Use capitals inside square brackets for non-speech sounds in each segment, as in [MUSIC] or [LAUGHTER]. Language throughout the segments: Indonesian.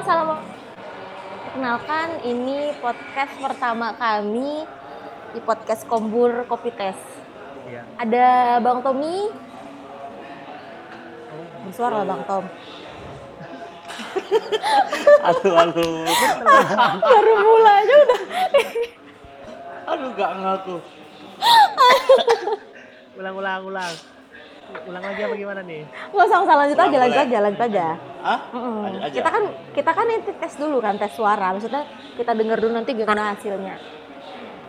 salam. Kenalkan, ini podcast pertama kami di podcast Kombur Kopi Tes. Iya. Ada Bang Tommy. Bersuara Bang Tom. Aduh, aduh. Baru mulai aja udah. Aduh, gak ngaku. [LAUGHS] Ulang, ulang, ulang. Ulang lagi apa gimana nih? Nggak usah, usah lanjut aja, Boleh, lanjut aja, lanjut aja. Hah? Aja. Kita kan kita kan ini tes dulu kan tes suara. Maksudnya kita denger dulu nanti gimana hasilnya.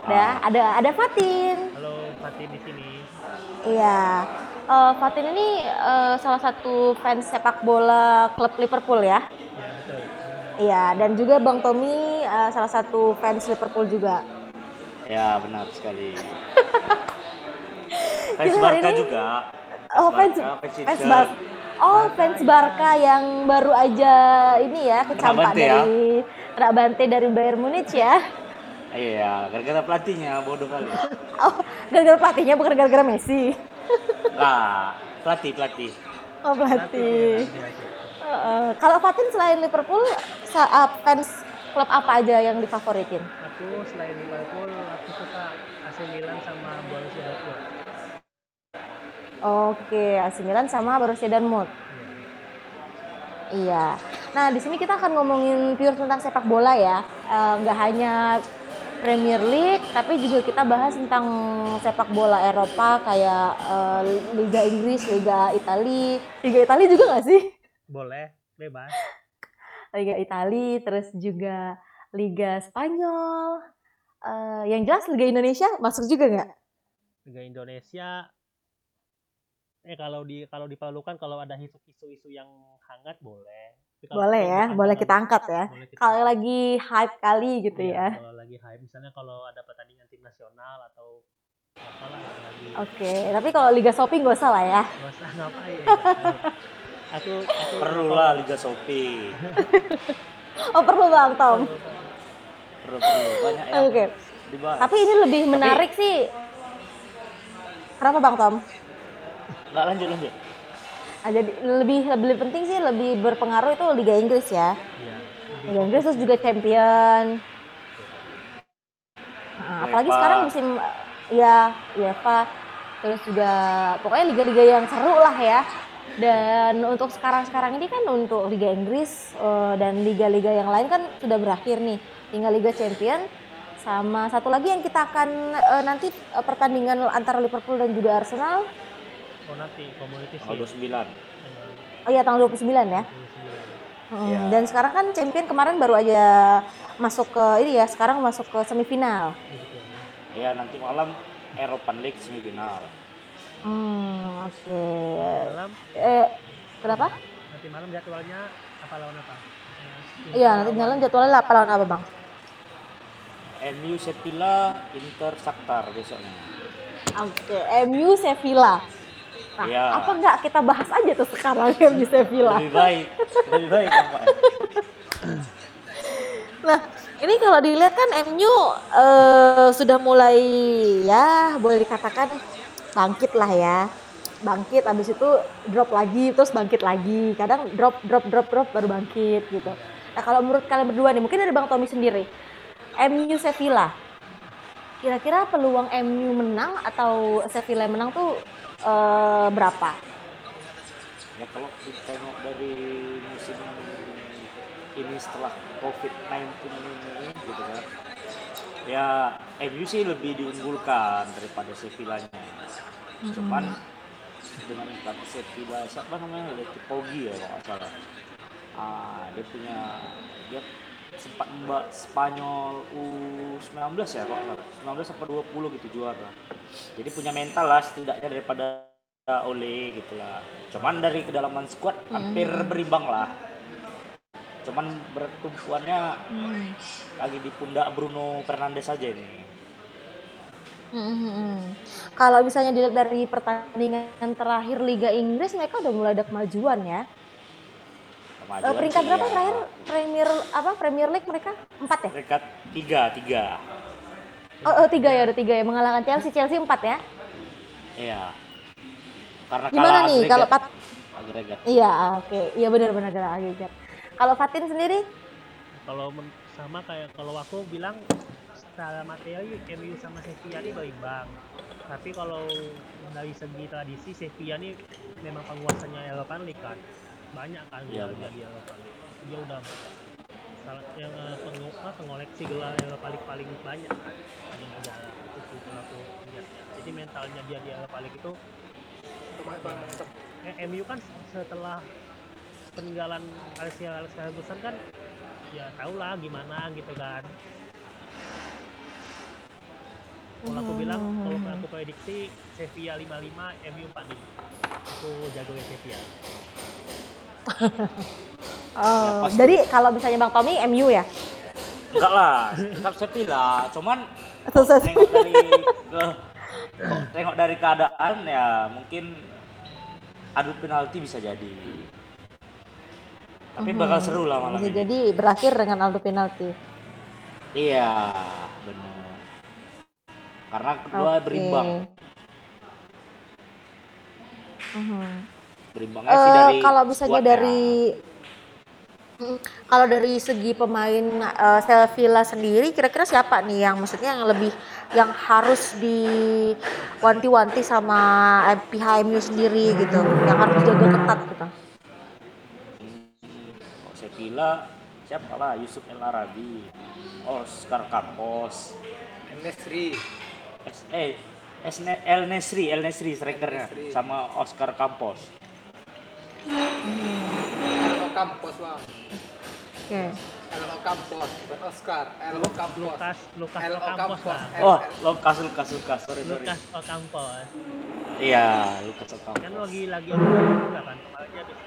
Udah, Ah. ada ada Fatin. Halo, Fatih di sini. Iya. Eh, Fatin ini eh, salah satu fans sepak bola klub Liverpool ya. Ya, betul. Iya, dan juga Bang Tommy eh, salah satu fans Liverpool juga. Ya, benar sekali. [LAUGHS] fans Barca ini- juga. Oh, fans Barca, fans. Barca. Oh, fans Barca yang baru aja ini ya kecampak ya. dari Rabante dari Bayern Munich ya. Iya, gara-gara pelatihnya bodoh kali. [LAUGHS] Oh, gara-gara pelatihnya bukan gara-gara Messi. Nah, pelatih, pelatih. Oh, pelatih. Heeh. kalau Fatin selain Liverpool, sa- uh, fans klub apa aja yang difavoritin? Aku selain Liverpool, aku suka AC Milan sama Borussia Dortmund. Oke, AC Milan sama Borussia Dortmund. Iya. Nah, di sini kita akan ngomongin pure tentang sepak bola ya. Eh, Nggak hanya Premier League, tapi juga kita bahas tentang sepak bola Eropa kayak eh, Liga Inggris, Liga Italia. Liga Italia juga nggak sih? Boleh, bebas. Liga Italia, terus juga Liga Spanyol. Eh, yang jelas Liga Indonesia masuk juga nggak? Liga Indonesia eh kalau di kalau diperlukan kalau ada isu-isu yang hangat boleh. Tapi kalau Boleh ya, boleh kita angkat ya. kita Kalau angkat. lagi hype kali gitu Iya, ya. Kalau lagi hype, misalnya kalau ada pertandingan tim nasional atau apalah lagi. Oke, tapi kalau Liga Shopping gak usah lah ya. Gak usah ngapain. [LAUGHS] aku aku Perlu lah Liga Shopee. [LAUGHS] Oh perlu Bang Tom. Perlu, perlu. Banyak Oke. dibahas. Tapi ini lebih menarik sih. Kenapa Bang Tom? Nggak lanjut, lanjut. Ah, jadi lebih lebih penting sih lebih berpengaruh itu Liga Inggris ya. Iya. Liga Inggris terus juga Champion. Nah, apalagi sekarang musim ya UEFA terus juga pokoknya liga-liga yang seru lah ya. Dan untuk sekarang-sekarang ini kan untuk Liga Inggris eh, dan liga-liga yang lain kan sudah berakhir nih. Tinggal Liga Champion sama satu lagi yang kita akan eh, nanti eh, pertandingan antara Liverpool dan juga Arsenal. Oh nanti community Tanggal sih. 29. Oh iya tanggal 29 ya. Hmm, Iya. Dan sekarang kan champion kemarin baru aja masuk ke ini ya, sekarang masuk ke semifinal. Ya, nanti malam Eropa League semifinal. Hmm, oke. Malam Eh, kenapa? nanti malam jadwalnya apa lawan apa? Iya, nanti malam jadwalnya apa lawan apa, Bang? MU Sevilla, Inter Shakhtar besoknya. Oke, MU Sevilla. Nah, Iya. apa enggak kita bahas aja tuh sekarang MU Sevilla. Lebih baik, lebih baik. Nah, ini kalau dilihat kan MU eh, sudah mulai ya boleh dikatakan bangkit lah ya. Bangkit habis itu drop lagi terus bangkit lagi. Kadang drop drop drop drop baru bangkit gitu. Nah, kalau menurut kalian berdua nih, mungkin dari Bang Tommy sendiri. MU Sevilla. Kira-kira peluang MU menang atau Sevilla menang tuh eh, berapa? Ya kalau kita tengok dari musim ini setelah COVID-19 ini gitu kan. Ya MU sih lebih diunggulkan daripada Sevillanya. Cuman dengan pelatih Sevilla siapa namanya Leti Poggi ya kalau salah. Ah, dia punya dia sempat mbak Spanyol U19 ya kok nggak salah. 19 sampai 20 gitu juara. Jadi punya mental lah setidaknya daripada Ole gitu lah. Cuman dari kedalaman squad hampir berimbang lah. Cuman bertumpuannya lagi di pundak Bruno Fernandes saja ini. Hmm. Kalau misalnya dilihat dari pertandingan terakhir Liga Inggris, mereka udah mulai ada kemajuan ya. Kemajuan peringkat berapa ya. terakhir Premier apa Premier League mereka empat ya? Peringkat tiga, tiga. Oh, oh, tiga ya udah tiga ya mengalahkan Chelsea Chelsea empat ya. Iya. Karena Gimana kalah nih kalau agregat. pat? agregat. Iya oke iya benar-benar agak agak. Kalau Fatin sendiri? Kalau men- sama kayak kalau aku bilang secara materi MU sama Sevilla ini berimbang. Tapi kalau dari segi tradisi Sevilla ini memang penguasanya Eropa League kan. Banyak kan gelar dia benar. di Eropa League. Dia udah salah yang eh, pengu- apa, pengoleksi gelar Eropa League paling banyak kan. Paling negara itu sih aku lihat. Jadi mentalnya dia di Eropa League itu eh, MU kan setelah peninggalan Alex Alex Ferguson kan ya tau lah gimana gitu kan kalau aku bilang kalau aku prediksi Sevilla 55 MU 45 aku jago ya Sevilla [LAUGHS] Oh, pasti. jadi kalau misalnya Bang Tommy MU ya? Enggak lah, tetap Sevilla. Cuman [LAUGHS] Susah tengok dari ke, [LAUGHS] tengok dari keadaan ya mungkin adu penalti bisa jadi. Tapi bakal seru lah malam Bisa ini. jadi berakhir dengan Aldo penalti. Iya, benar. Karena kedua Oke. berimbang. Mhm. Berimbangnya sih Eh, dari kalau misalnya squadnya. dari Mm, kalau dari segi pemain eh, Sevilla sendiri kira-kira siapa nih yang maksudnya yang lebih yang harus diwanti-wanti sama pihak MU sendiri gitu yang harus dijaga ketat gitu Hmm, kalau Sevilla siapa lah Yusuf El Arabi, Oscar Campos, Nesri eh El Nesri, El Nesri strikernya sama Oscar Campos. Elmo Campos bang. Oke. Campos bukan Oscar Elmo Campos. Lukas Lukas Ocampos Campos Oh, Lukas Lukas Lukas, sorry sorry. Lukas Ocampos. Iya, Lukas kan Ocampos. lagi lagi Ocampos juga kan? Kemarin dia habis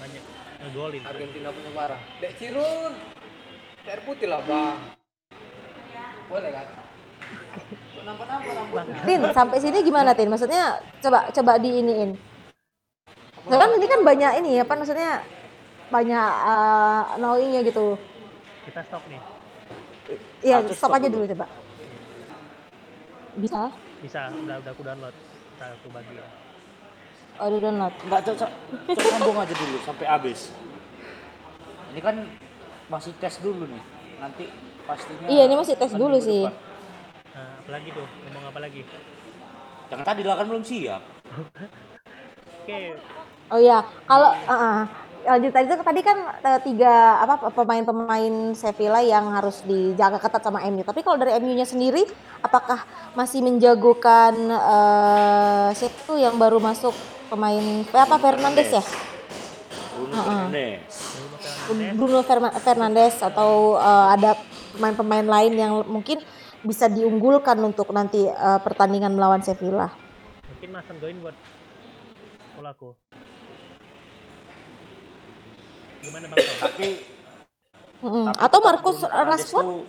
banyak ngegolin. Argentina punya parah Dek Cirun. Air putih lah bang. Boleh kan? Tin sampai sini gimana Tin? Maksudnya coba coba diiniin Nah, kan ini kan banyak ini apa maksudnya banyak eh, knowingnya gitu kita stop nih Iya, stop stop aja dulu. dulu coba. Bisa? bisa udah udah aku download kita aku bagi ya Oh, di download. Enggak cocok. Cocok sambung aja dulu sampai habis. Ini kan masih tes dulu nih. Nanti pastinya Iya, ini masih tes kan dulu sih. depan. nah, apalagi tuh ngomong apa lagi Yang tadi lah kan belum siap. oke Oh iya, kalau uh, uh, lanjut tadi tuh tadi kan eh, tiga apa pemain-pemain Sevilla yang harus dijaga ketat sama MU. Tapi kalau dari MU-nya sendiri, apakah masih menjagokan eh siapa tuh yang baru masuk pemain eh, apa Fernandes ya? Bruno Fernandes. Bruno Fernandes Bruno Fernandes atau eh, ada pemain-pemain lain yang mungkin bisa diunggulkan untuk nanti eh, pertandingan melawan Sevilla. mungkin Mason Goin buat bola aku gimana bang? Tapi, tapi Atau Marcus Bruno Fernandes Rashford? tuh-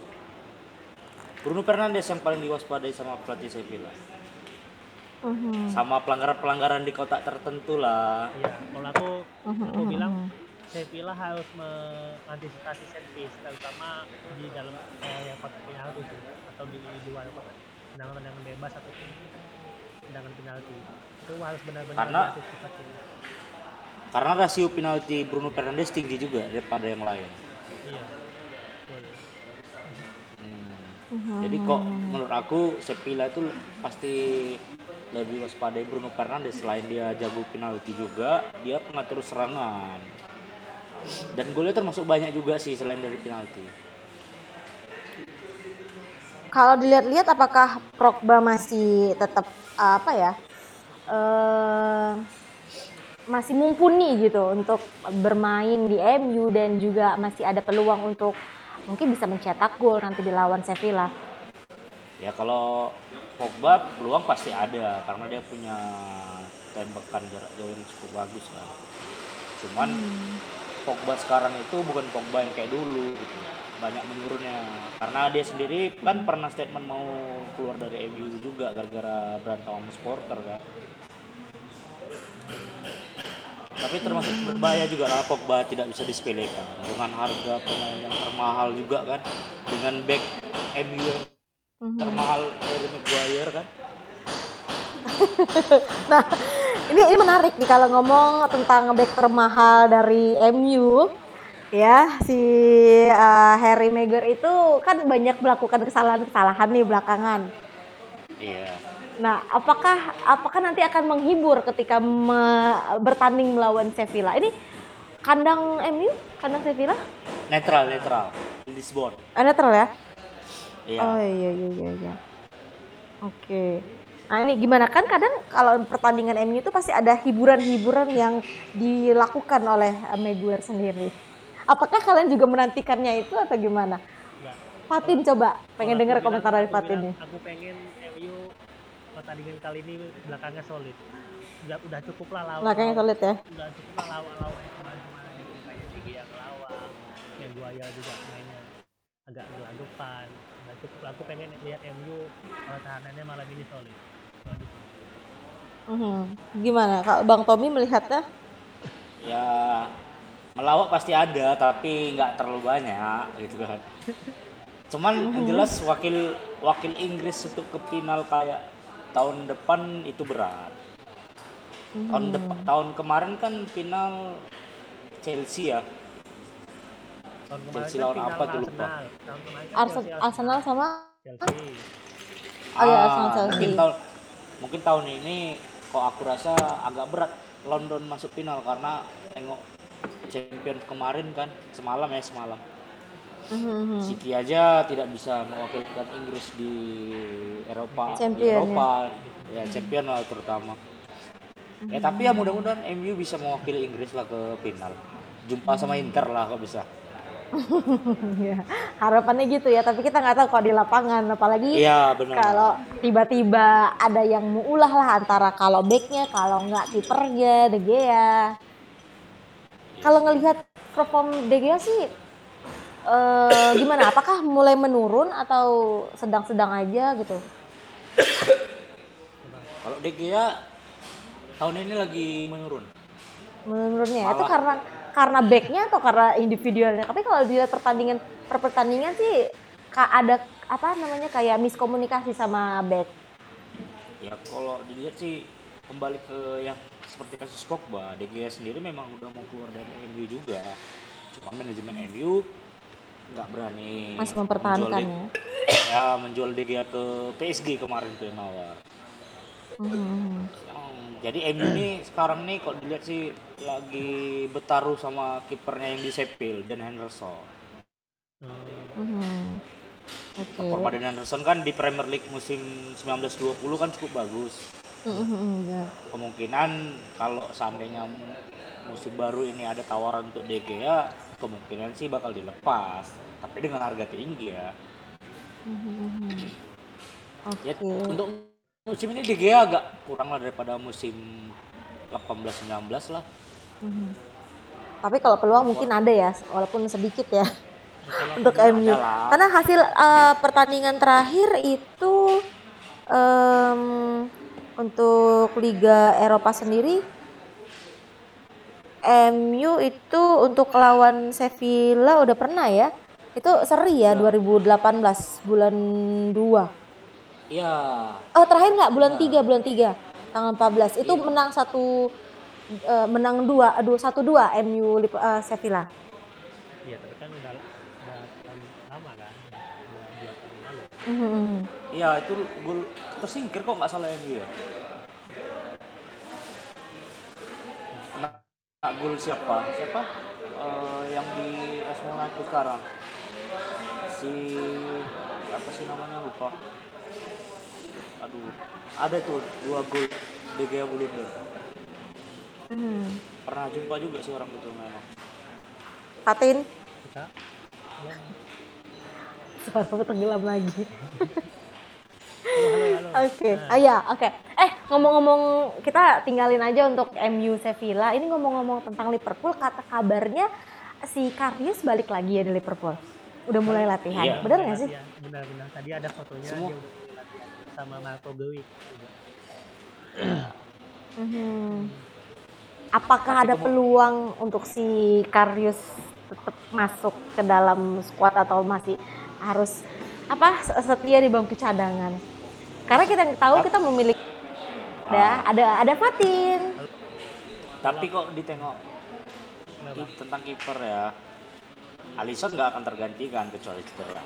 Bruno Fernandes yang paling diwaspadai sama pelatih Sevilla. Mhm. Sama pelanggaran-pelanggaran di kotak tertentu lah. Iya, kalau aku Mhm, aku mhm, bilang. Sevilla harus mengantisipasi set piece terutama di dalam area kotak penalti sih atau di luar kotak tendangan-tendangan bebas atau tendangan penalti itu harus benar-benar Karena-. Karena rasio penalti Bruno Fernandes tinggi juga daripada yang lain. iya. Hmm. Jadi kok menurut aku Sevilla itu pasti lebih waspadai Bruno Fernandes selain dia jago penalti juga, dia pengatur serangan. Dan golnya termasuk banyak juga sih selain dari penalti. Kalau dilihat-lihat apakah Progba masih tetap apa ya? eh masih mumpuni gitu untuk bermain di MU dan juga masih ada peluang untuk mungkin bisa mencetak gol nanti di lawan Sevilla. Ya kalau Pogba peluang pasti ada karena dia punya tembakan jarak jauh yang cukup bagus kan. Cuman Pogba sekarang itu bukan Pogba yang kayak dulu gitu. Banyak menurunnya karena dia sendiri kan pernah statement mau keluar dari MU juga gara-gara berantem sama supporter kan. Tapi termasuk berbahaya juga lah Pogba tidak bisa disepelekan dengan harga pemain yang termahal juga kan dengan back MU yang termahal Harry Maguire kan. [LAUGHS] Nah, ini ini menarik nih kalau ngomong tentang back termahal dari MU. ya si uh, Harry Maguire itu kan banyak melakukan kesalahan-kesalahan nih belakangan. Iya. Nah, apakah apakah nanti akan menghibur ketika me- bertanding melawan Sevilla? Ini kandang MU, kandang Sevilla? Netral, netral. Lisbon. Ah, netral ya? Iya. Oh iya iya iya. iya. Oke. Nah ini gimana kan kadang kalau pertandingan MU itu pasti ada hiburan-hiburan yang dilakukan oleh eh, Maguire sendiri. Apakah kalian juga menantikannya itu atau gimana? Enggak. Fatin coba pengen dengar komentar dari Fatin nih. Aku pengen pertandingan kali ini belakangnya solid. Udah, udah cukup lah lawan. Belakangnya solid ya. Udah cukup lah lawan lawan yang kemarin-kemarin itu kayak Gigi yang lawan, yang Guaya juga mainnya agak gelagapan. Udah cukup lah. Aku pengen lihat MU pertahanannya malam ini solid. Solid. Mhm. Gimana? Kalau Bang Tommy melihatnya? Ya melawak pasti ada tapi nggak terlalu banyak gitu kan. Cuman yang jelas wakil wakil Inggris untuk ke final kayak tahun depan itu berat. Tahun depan tahun kemarin kan final Chelsea ya. Tahun Chelsea kan lawan apa tuh lupa. Arsenal. Kan Arsenal, sama Chelsea. Oh iya, Ah, Arsenal Chelsea. mungkin tahun mungkin tahun ini kok aku rasa agak berat London masuk final karena tengok champion kemarin kan semalam ya semalam Mhm. City aja tidak bisa mewakilkan Inggris di Eropa di Champion, Eropa. Ya champion lah terutama. Ya tapi ya mudah-mudahan MU bisa mewakili Inggris lah ke final. Jumpa sama Inter lah kok bisa. [LAUGHS] Ya, harapannya gitu ya, tapi kita nggak tahu kalau di lapangan, apalagi benar. kalau tiba-tiba ada yang mau ulah lah antara kalau backnya, kalau nggak kipernya, De Gea. Kalau ngelihat perform De Gea sih eh, gimana? Apakah mulai menurun atau sedang-sedang aja gitu? kalau De Gea tahun ini lagi menurun Menurunnya ya? itu Malah. karena karena backnya atau karena individualnya? Tapi kalau dilihat pertandingan per pertandingan sih ada apa namanya kayak miskomunikasi sama back. ya kalau dilihat sih kembali ke yang seperti kasus Pogba De Gea sendiri memang udah mau keluar dari MU juga cuma manajemen MU nggak berani Masih mempertahankan menjual De- ya menjual De Gea ke PSG kemarin tuh yang nawar. Yang- jadi MU ini sekarang nih kalau dilihat sih lagi bertaruh sama kipernya yang di Sheffield dan Henderson Hmm. Oke. Performa Henderson kan di Premier League musim 1920 kan cukup bagus Mhm, ya. kemungkinan kalau seandainya musim baru ini ada tawaran untuk De Gea kemungkinan sih bakal dilepas tapi dengan harga tinggi ya Mhm. ya Oke. untuk musim ini Gea agak kurang lah daripada musim 18-19 lah Mhm. Tapi kalau peluang mungkin ada ya, walaupun sedikit ya untuk MU. Karena hasil eh, pertandingan terakhir itu em, untuk Liga Eropa sendiri MU itu untuk lawan Sevilla udah pernah ya. Itu seri ya 2018 bulan 2. ya Oh terakhir nggak bulan 3 bulan 3 tanggal 14 itu menang satu eh, menang dua aduh satu dua MU Lip- eh, Sevilla. Iya, tapi kan udah, lama kan. Lalu. Mhm. ya itu gol tersingkir kok nggak salah MU ya gol siapa? Siapa? Eh, yang di AS Monaco sekarang? Si apa sih namanya? Lupa. Aduh. Ada tuh dua gol De Gea blunder Mhm. pernah jumpa juga sih orang itu memang. Fatin, Kita ya, suara tenggelam lagi. [LAUGHS] halo halo halo. Oke, ah ya, oke. Eh, ngomong-ngomong, kita tinggalin aja untuk MU Sevilla. Ini ngomong-ngomong tentang Liverpool, kata kabarnya si Karius balik lagi ya di Liverpool. Udah mulai latihan. Iya. Bener nggak sih? Latihan. Benar-benar. Tadi ada fotonya Semua. dia udah latihan sama Marco Gui. Mhm. Apakah ada peluang untuk si Karius tetap masuk ke dalam squad atau masih harus apa setia di bangku cadangan? Karena kita tahu kita memiliki ada ada ada Fatin. tapi kok ditengok tentang kiper ya Alisson nggak akan tergantikan kecuali cedera.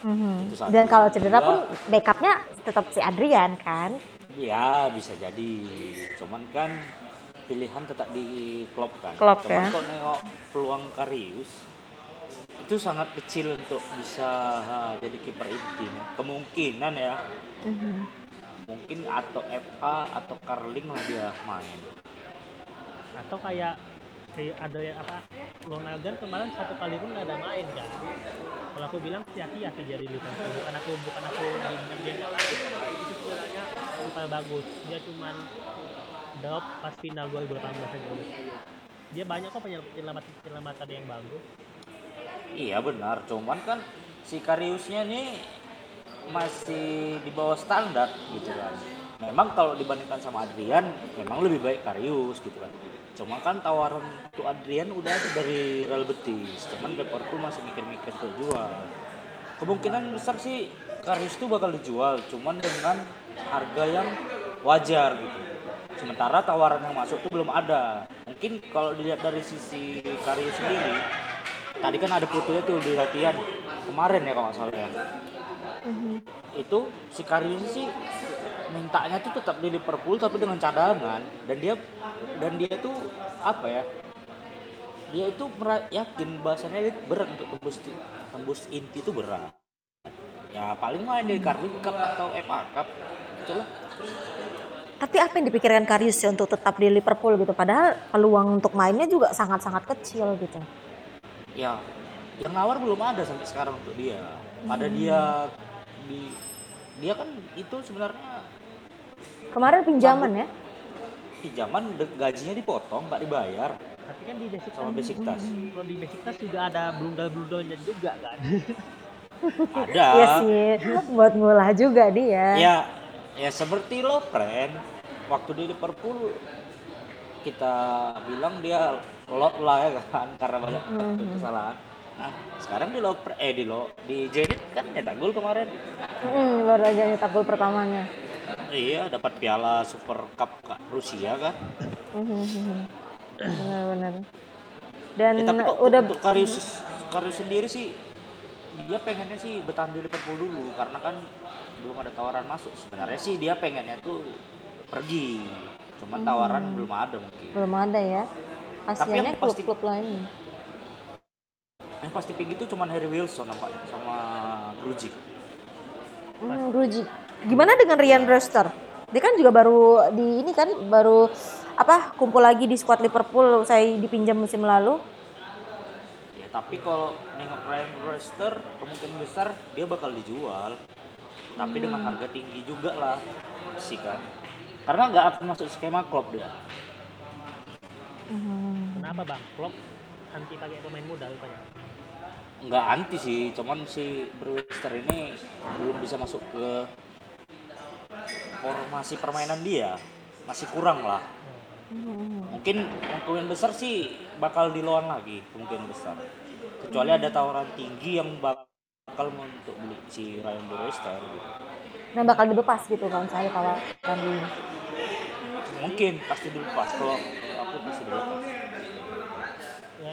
Mhm. Satu. Dan kalau cedera pun backupnya tetap si Adrian kan. Ya bisa jadi, cuman kan pilihan tetap di Klopp kan. Klopp, cuman ya. kalau nengok peluang Karius itu sangat kecil untuk bisa ha, jadi kiper inti. Kemungkinan ya, Mhm. mungkin atau FA atau Carling lah dia main. atau kayak kayak ada yang apa Lonagan kemarin satu kali pun nggak ada main kan kalau aku bilang hati-hati jadi Liverpool bukan aku bukan aku bilang dia itu sebenarnya bukan bagus dia cuman drop pas final 2018 aja dia banyak kok penyel- penyelamat penyelamatan yang bagus Iya benar, cuman kan si Kariusnya nih masih di bawah standar gitu kan. Memang kalau dibandingkan sama Adrian, memang lebih baik Karius gitu kan. Cuma kan tawaran untuk Adrian udah ada dari Real Betis, cuman Liverpool masih mikir-mikir untuk jual. Kemungkinan besar sih Karius itu bakal dijual, cuman dengan harga yang wajar gitu. Sementara tawaran yang masuk tuh belum ada. Mungkin kalau dilihat dari sisi Karius sendiri, tadi kan ada fotonya tuh di latihan. Kemarin ya kalau nggak salah ya. Itu si Karius sih mintanya tuh tetap di Liverpool tapi dengan cadangan. Dan dia dan dia tuh apa ya dia itu yakin bahasanya dia berat untuk tembus tembus inti itu berat. Ya paling main di Carling Cup atau FA Cup itulah Tapi apa yang dipikirkan Karius ya untuk tetap di Liverpool gitu? Padahal peluang untuk mainnya juga sangat-sangat kecil gitu. Ya yang nawar belum ada sampai sekarang untuk dia. Pada dia di dia kan itu sebenarnya Kemarin pinjaman ya? pinjaman gajinya dipotong nggak dibayar. Tapi kan di basic sama basic tas. kalau di basic tas juga ada blundel-blundelnya juga kan? Ada. Iya sih, buat ngulah juga dia. ya ya seperti Lovren waktu di Liverpool kita bilang dia lot lah ya kan karena banyak kesalahan nah sekarang di Lovren eh di lo di Zenit kan nyetak gol kemarin Hmm, baru aja nyetak gol pertamanya. iya dapat piala Super Cup Kak, Rusia kan Mhm. [CLEARS THROAT] Benar-benar. Dan Ya, tapi kok udah untuk Karius Karius sendiri sih dia pengennya sih bertahan di Liverpool dulu karena kan belum ada tawaran masuk sebenarnya sih dia pengennya tuh pergi cuman tawaran Hmm. belum ada mungkin belum ada ya. Kasiannya klub-klub lain. yang pasti tinggi itu cuman Harry Wilson nampaknya sama Grujic Hmm, Grujic. Gimana dengan Ryan Brewster? Dia kan juga baru di ini kan baru apa kumpul lagi di squad Liverpool saya dipinjam musim lalu. ya tapi kalau nengok Ryan Brewster kemungkinan besar dia bakal dijual tapi dengan harga tinggi juga lah sih kan karena nggak akan masuk skema Klopp dia Hmm. Kenapa bang? Klopp anti pakai pemain muda rupanya? Nggak anti sih cuman si Brewster ini belum bisa masuk ke formasi permainan dia. Masih kurang lah. Mungkin kemungkinan besar sih bakal di lawan lagi kemungkinan besar. Kecuali ada tawaran tinggi yang bakal untuk beli si Ryan Brewster gitu. Nah bakal dilepas gitu kan saya tawaran di mungkin pasti dilepas kalau aku pasti dilepas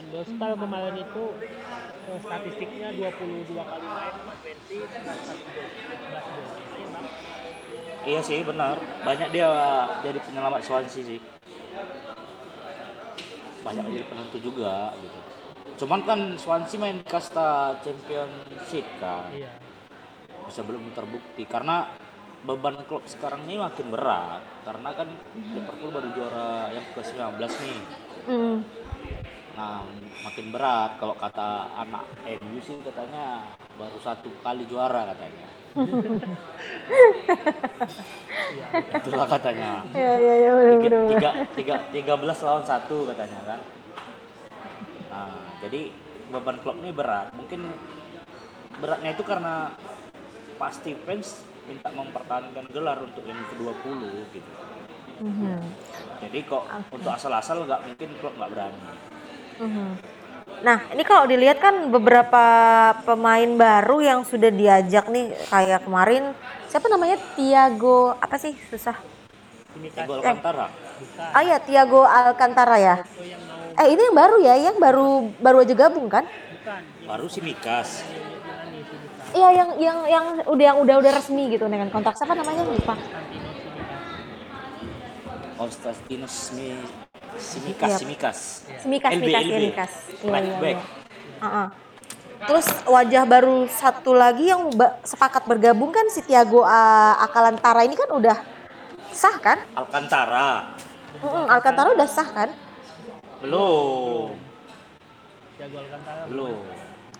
Dostal kemarin itu eh, statistiknya 22 kali main 20 11 gol 11 gol Lumayan, bang iya sih benar. Banyak dia jadi penyelamat Swansea sih. Banyak jadi penentu juga gitu. Cuman kan Swansea main kasta championship kan? Iya. Bisa belum terbukti. Karena beban klub sekarang ini makin berat. Karena kan Liverpool baru juara yang ke 19 nih. Hmm. Nah makin berat kalau kata anak MU sih katanya baru satu kali juara katanya. [LAUGHS] Itulah katanya. Ya ya ya bener, tiga, tiga, tiga, tiga belas lawan satu katanya kan. Nah jadi beban klub ini berat. Mungkin beratnya itu karena pasti fans minta mempertahankan gelar untuk yang ke-20 gitu. Mhm. jadi kok untuk asal-asal nggak mungkin klub nggak berani Nah, ini kalau dilihat kan beberapa pemain baru yang sudah diajak nih kayak kemarin siapa namanya Tiago apa sih susah? kasih Alcantara bukan Oh ya Tiago Alcantara ya. Eh ini yang baru ya, yang baru baru aja gabung kan? Baru si Mikas. Iya yang yang yang udah yang udah udah resmi gitu dengan kontrak siapa namanya lupa. Konstantino sini Simikas, Iya. Simikas. Semikas, LB, Semikas, LB. Semikas. Iya, iya, iya. Heeh. Terus wajah baru satu lagi yang sepakat bergabung kan si Tiago uh, Akalantara ini kan udah sah kan? Alcantara. Mm-mm, Alcantara udah sah kan? Belum. Jago Alcantara Belum.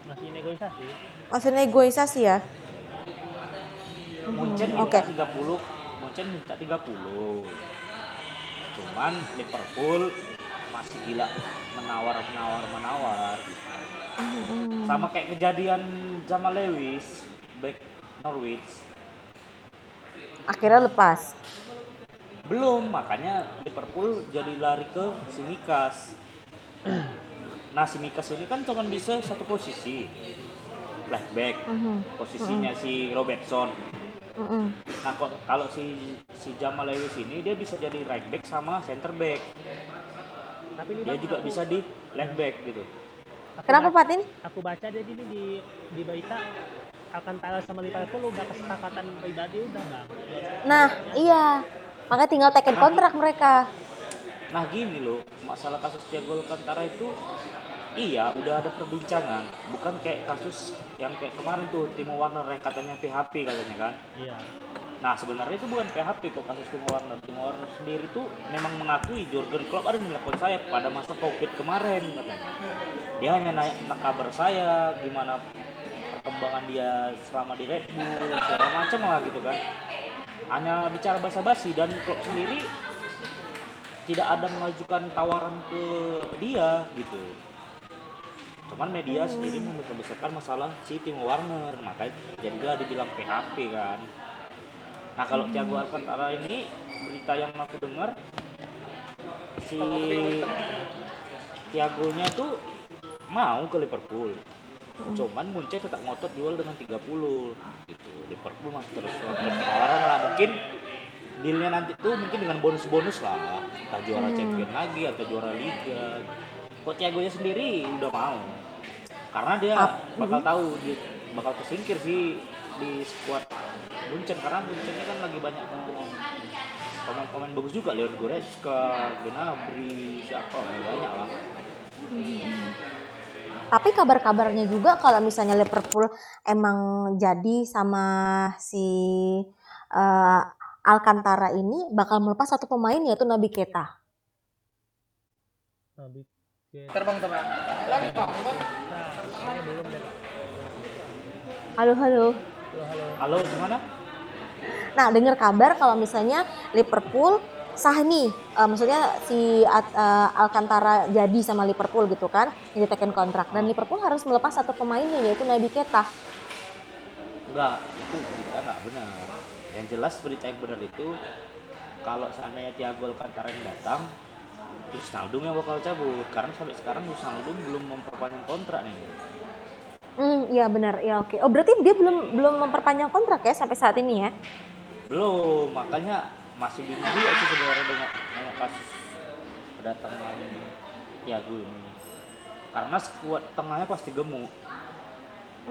masih negosiasi Masih negosiasi ya? Munchen Hmm, oke. minta 30, Munchen minta 30. Cuman Liverpool masih gila menawar menawar menawar. Mm-mm. Sama kayak kejadian Jamal Lewis back Norwich. Akhirnya lepas. Belum, makanya Liverpool jadi lari ke Simikas. Nah, Simikas ini kan cuma bisa satu posisi. Left back. Mhm. Posisinya si Robertson. Mm-mm. Nah, kok- kalau si si Jamal Lewis ini dia bisa jadi right back sama center back. tapi ini Dia Bang, juga aku- bisa di left back gitu. Kenapa Patin? aku baca dia ini di di berita Alcantara sama Liverpool udah kesepakatan pribadi udah bang Nah, iya. Makanya tinggal teken kontrak mereka. Nah, gini loh, masalah kasus Thiago Alcantara itu iya udah ada perbincangan, bukan kayak kasus yang kayak kemarin tuh Timo Werner yang katanya PHP katanya kan. iya Nah sebenarnya itu bukan PHP kok kasus Timo Werner. Timo Werner sendiri tuh memang mengakui Jurgen Klopp ada nelpon saya pada masa Covid kemarin katanya. Dia hanya tentang kabar saya, gimana perkembangan dia selama di Red Bull, segala macam lah gitu kan. Hanya bicara basa-basi dan Klopp sendiri tidak ada mengajukan tawaran ke dia gitu. Cuman media sendiri membesarkan masalah si Timo Werner, makanya jadilah dibilang PHP kan. Nah kalau Thiago Alcantara ini berita yang aku dengar si Thiago-nya tuh mau ke Liverpool. Cuman Munchen tetap ngotot jual dengan 30 gitu. Liverpool masih terus tawaran lah mungkin dealnya nanti tuh mungkin dengan bonus-bonus lah. Entah juara champion lagi atau juara liga. Kok Thiago-nya sendiri udah mau. Karena dia Ap- bakal tahu dia bakal kesingkir sih di squad Munchen karena Munchennya kan lagi banyak pemain-pemain bagus juga Leon Goretzka, Gnabry, siapa banyak lah. Tapi kabar-kabarnya juga kalau misalnya Liverpool emang jadi sama si eh, Alcantara ini bakal melepas satu pemain yaitu Nabi Keita. Nabi. Terbang deh Halo halo. halo halo Halo gimana? Nah dengar kabar kalau misalnya Liverpool sah nih, eh, maksudnya si eh, Alcantara jadi sama Liverpool gitu kan, jadi teken kontrak dan Liverpool harus melepas satu pemainnya yaitu Nabi Keita. Enggak, itu berita enggak benar. Yang jelas berita yang benar itu kalau seandainya Thiago Alcantara yang datang, terus Naldum yang bakal cabut. Karena sampai sekarang Naldum belum memperpanjang kontrak nih. Hmm, iya benar, ya oke. Oh berarti dia belum belum memperpanjang kontrak ya sampai saat ini ya? Belum, makanya masih bingung juga sih sebenarnya dengan, dengan kasus kedatangan Thiago ini. Karena skuad tengahnya pasti gemuk.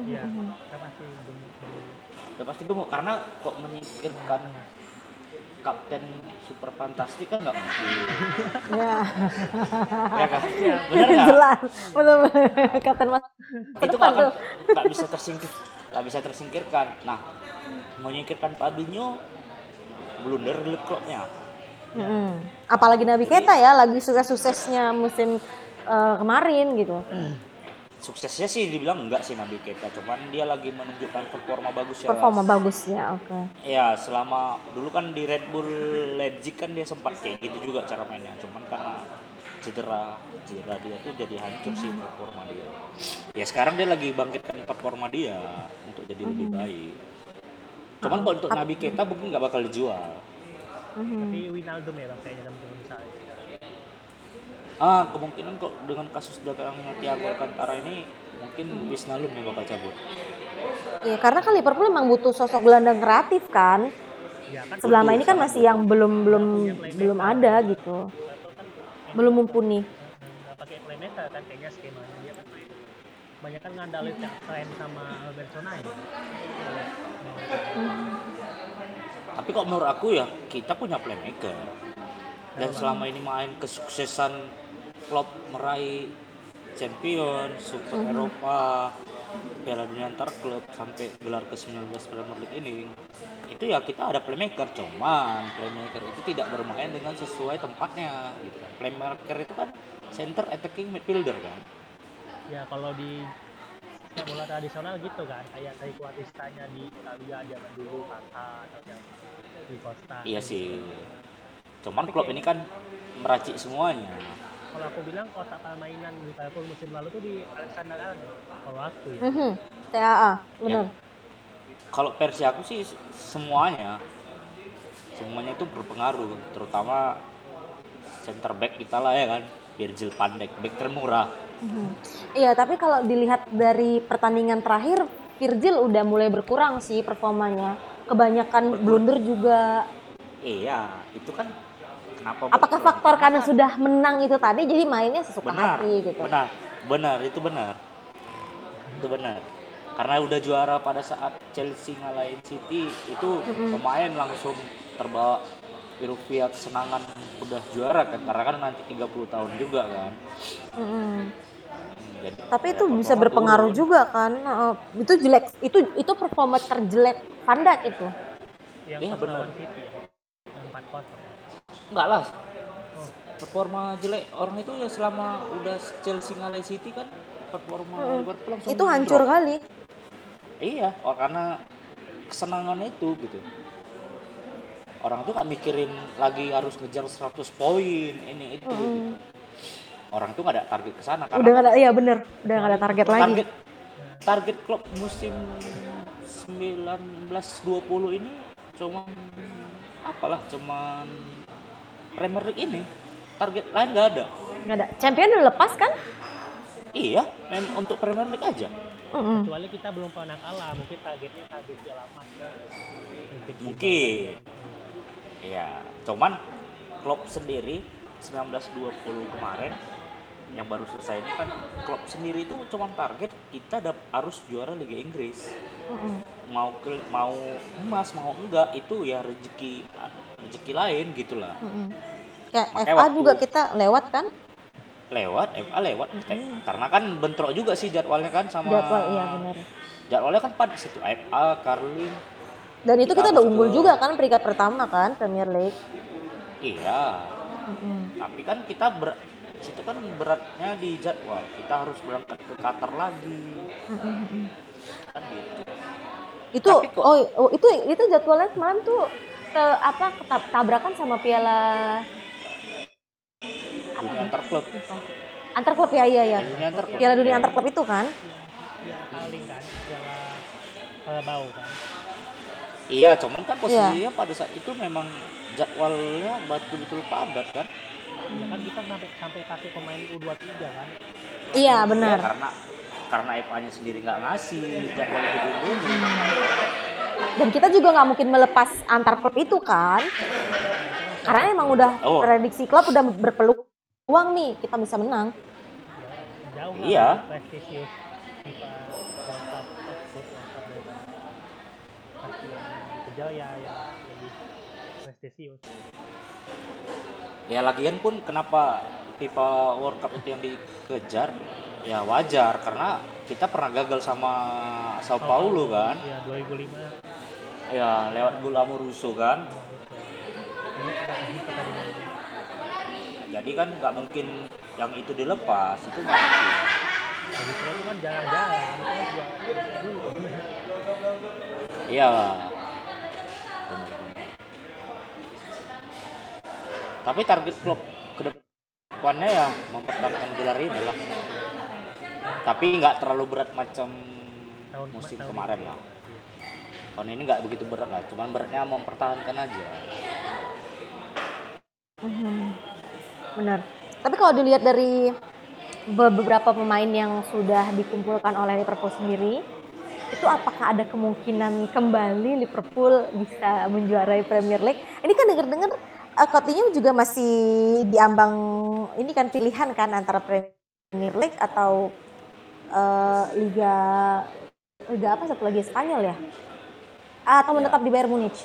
iya kita masih belum belum Udah pasti gemuk karena kok menyingkirkan kapten super fantastik kan nggak mungkin. Ya, ya kan? Benar nggak? jelas. Belum Kapten Mas. itu nggak tuh. nggak bisa tersingkir nggak bisa tersingkirkan nah menyingkirkan Fabinho blunder di klubnya Mm-mm. Apalagi Nabi Keita ya, lagi sukses-suksesnya musim eh, kemarin gitu. Suksesnya sih dibilang enggak sih Nabi Keita cuman dia lagi menunjukkan performa bagus ya. Performa bagus ya, oke. ya selama dulu kan di Red Bull Leipzig kan dia sempat kayak gitu juga cara mainnya cuman karena cedera cedera dia tuh jadi hancur sih performa dia. Ya sekarang dia lagi bangkitkan performa dia untuk jadi lebih baik. Cuman kalau untuk Nabi Keita mungkin nggak bakal dijual. Mhm. tapi Winaldo ya bang kayaknya teman-teman saya Ah, kemungkinan kok dengan kasus datangnya Thiago Alcantara ini mungkin Wisnalum yang bakal cabut. Iya, karena kan Liverpool emang butuh sosok gelandang kreatif kan. ya kan Selama ini kan masih yang belum belum belum ada gitu. Belum mumpuni. pakai playmaker kan kayaknya skemanya dia kan main banyak kan ngandalin yang tren sama Robertson aja Tapi kok menurut aku ya kita punya playmaker. Dan selama ini main kesuksesan klub meraih champion, Super Eropa, Piala Dunia antar klub sampai gelar ke-19 Premier League ini itu ya kita ada playmaker cuman playmaker itu tidak bermain dengan sesuai tempatnya gitu kan. Playmaker itu kan center attacking midfielder kan. ya kalau di sepak bola tradisional gitu kan kayak Taiko Kuatistanya di Italia zaman dulu Kaka atau yang di Costa Iya sih. Cuman klub ini kan meracik semuanya. Kalau aku bilang otak permainan Liverpool musim lalu tuh di Alexander Arnold kalau aku ya Mhm. TAA, benar. kalau versi aku sih semuanya semuanya itu berpengaruh terutama center back kita lah ya kan Virgil van Dijk back termurah Mhm. Iya, tapi kalau dilihat dari pertandingan terakhir, Virgil udah mulai berkurang sih performanya. Kebanyakan blunder juga. iya itu kan kenapa Apakah faktor karena sudah menang itu tadi jadi mainnya sesuka benar hati gitu? benar benar itu benar itu benar karena udah juara pada saat Chelsea ngalahin City itu pemain langsung terbawa euforia kesenangan udah juara kan karena kan nanti 30 tahun juga kan. Hmm, jadi Tapi itu bisa berpengaruh turun. juga kan. Heeh. itu jelek, itu itu performa terjelek Van Dijk itu. yang Iya, pas benar. City ya yang 4 kosong enggak lah performa jelek orang itu ya selama udah Chelsea ngalahin City kan performa Liverpool langsung Itu hancur drop. kali. Iya, oh, karena kesenangan itu gitu. Orang tuh gak mikirin lagi harus ngejar 100 poin ini itu. gitu. Orang tuh gak ada target ke sana Udah nggak ada, iya bener, udah nggak ada target lagi. target target klub musim 19-20 ini cuma apalah cuman Premier League ini. Target lain gak ada. Nggak ada. Champion udah lepas kan? Iya, mem untuk Premier League aja. Mm-mm. kecuali kita belum pernah kalah mungkin targetnya target piala kan. mungkin. Iya, cuman klub sendiri 1920 kemarin yang baru selesai ini kan klub sendiri itu cuma target kita dap- harus juara Liga Inggris. Mm-mm. Mau ke mau emas mau enggak itu ya rezeki rezeki lain gitulah. Mm-mm. Kayak Makanya FA waktu- juga kita lewat kan? Lewat FA lewat Eh, karena kan bentrok juga sih jadwalnya kan sama Jadwal iya benar. Jadwalnya kan pada situ FA, Carling. Dan itu Kita kita udah unggul juga kan peringkat pertama kan Premier League. Iya, Mm-mm. tapi kan kita ber situ kan beratnya di jadwal kita harus berangkat ke Qatar lagi Mm-mm. kan gitu Itu kok- oh, oh itu itu jadwalnya semalam tuh ke apa tabrakan sama piala dunia antar klub. Antar klub ya iya ya. dunia antar klub. Piala dunia antar klub itu kan? ya paling kan piala piala bau kan. Iya cuman kan posisinya pada saat itu memang jadwalnya betul-betul padat kan? Ya kan kita sampai sampai pakai pemain U23 kan? Iya Ya, benar. karena karena FA-nya sendiri nggak ngasih jadwal itu dulu Dan kita juga nggak mungkin melepas antar klub itu kan? Karena emang udah Oh. prediksi klub udah berpeluang nih kita bisa menang. jauh Iya. ya ya lagian pun kenapa FIFA World Cup itu yang dikejar ya wajar karena kita pernah gagal sama Sao Paulo kan ya 2005 ya lewat gol Amoruso kan. Jadi kan nggak mungkin yang itu dilepas itu nggak mungkin. Itu kan dulu iya. Tapi target klub ke depannya ya mempertahankan gelar ini lah. Tapi nggak terlalu berat macam musim kemarin lah tahun ini nggak begitu berat lah cuman beratnya mempertahankan aja Mhm. Benar. Tapi kalau dilihat dari be- beberapa pemain yang sudah dikumpulkan oleh Liverpool sendiri, itu apakah ada kemungkinan kembali Liverpool bisa menjuarai Premier League? Ini kan dengar-dengar uh, Coutinho juga masih diambang ini kan pilihan kan antara Premier League atau eh, liga liga apa satu lagi Spanyol ya? Atau menetap di Bayern Munich?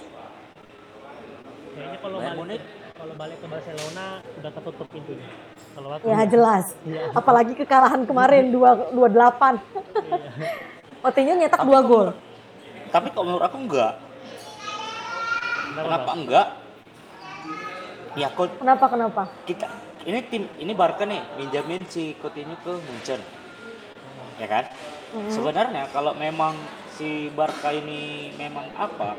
Kayaknya kalau Bayern balik Munich. kalau balik ke Barcelona udah tertutup pintunya. Kalau aku Ya jelas. Iya. Apalagi kekalahan kemarin 2 28. Coutinho nyetak dua gol. Tapi kalau menurut aku enggak. Kenapa, Kenapa enggak? Ya kok Kenapa kenapa? kita ini tim ini Barca nih minjamin si Coutinho ke Munchen. Ya kan? Sebenarnya kalau memang si Barca ini memang apa?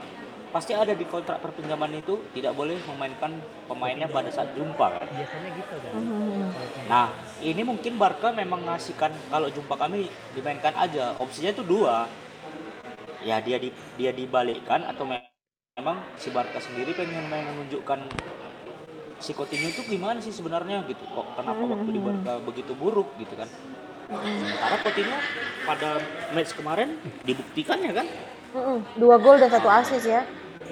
Pasti ada di kontrak perpinjaman itu tidak boleh memainkan pemainnya pada saat jumpa kan. Biasanya gitu kan. Mhm. Nah, ini mungkin Barca memang ngasihkan kalau jumpa kami dimainkan aja. Opsinya itu dua. Ya dia di, dia dibalikkan atau me- memang si Barca sendiri pengen menunjukkan si Coutinho itu gimana sih sebenarnya gitu. Kok kenapa waktu di Barca begitu buruk gitu kan. Sementara Coutinho pada match kemarin dibuktikan ya kan. Dua gol dan satu assist ya.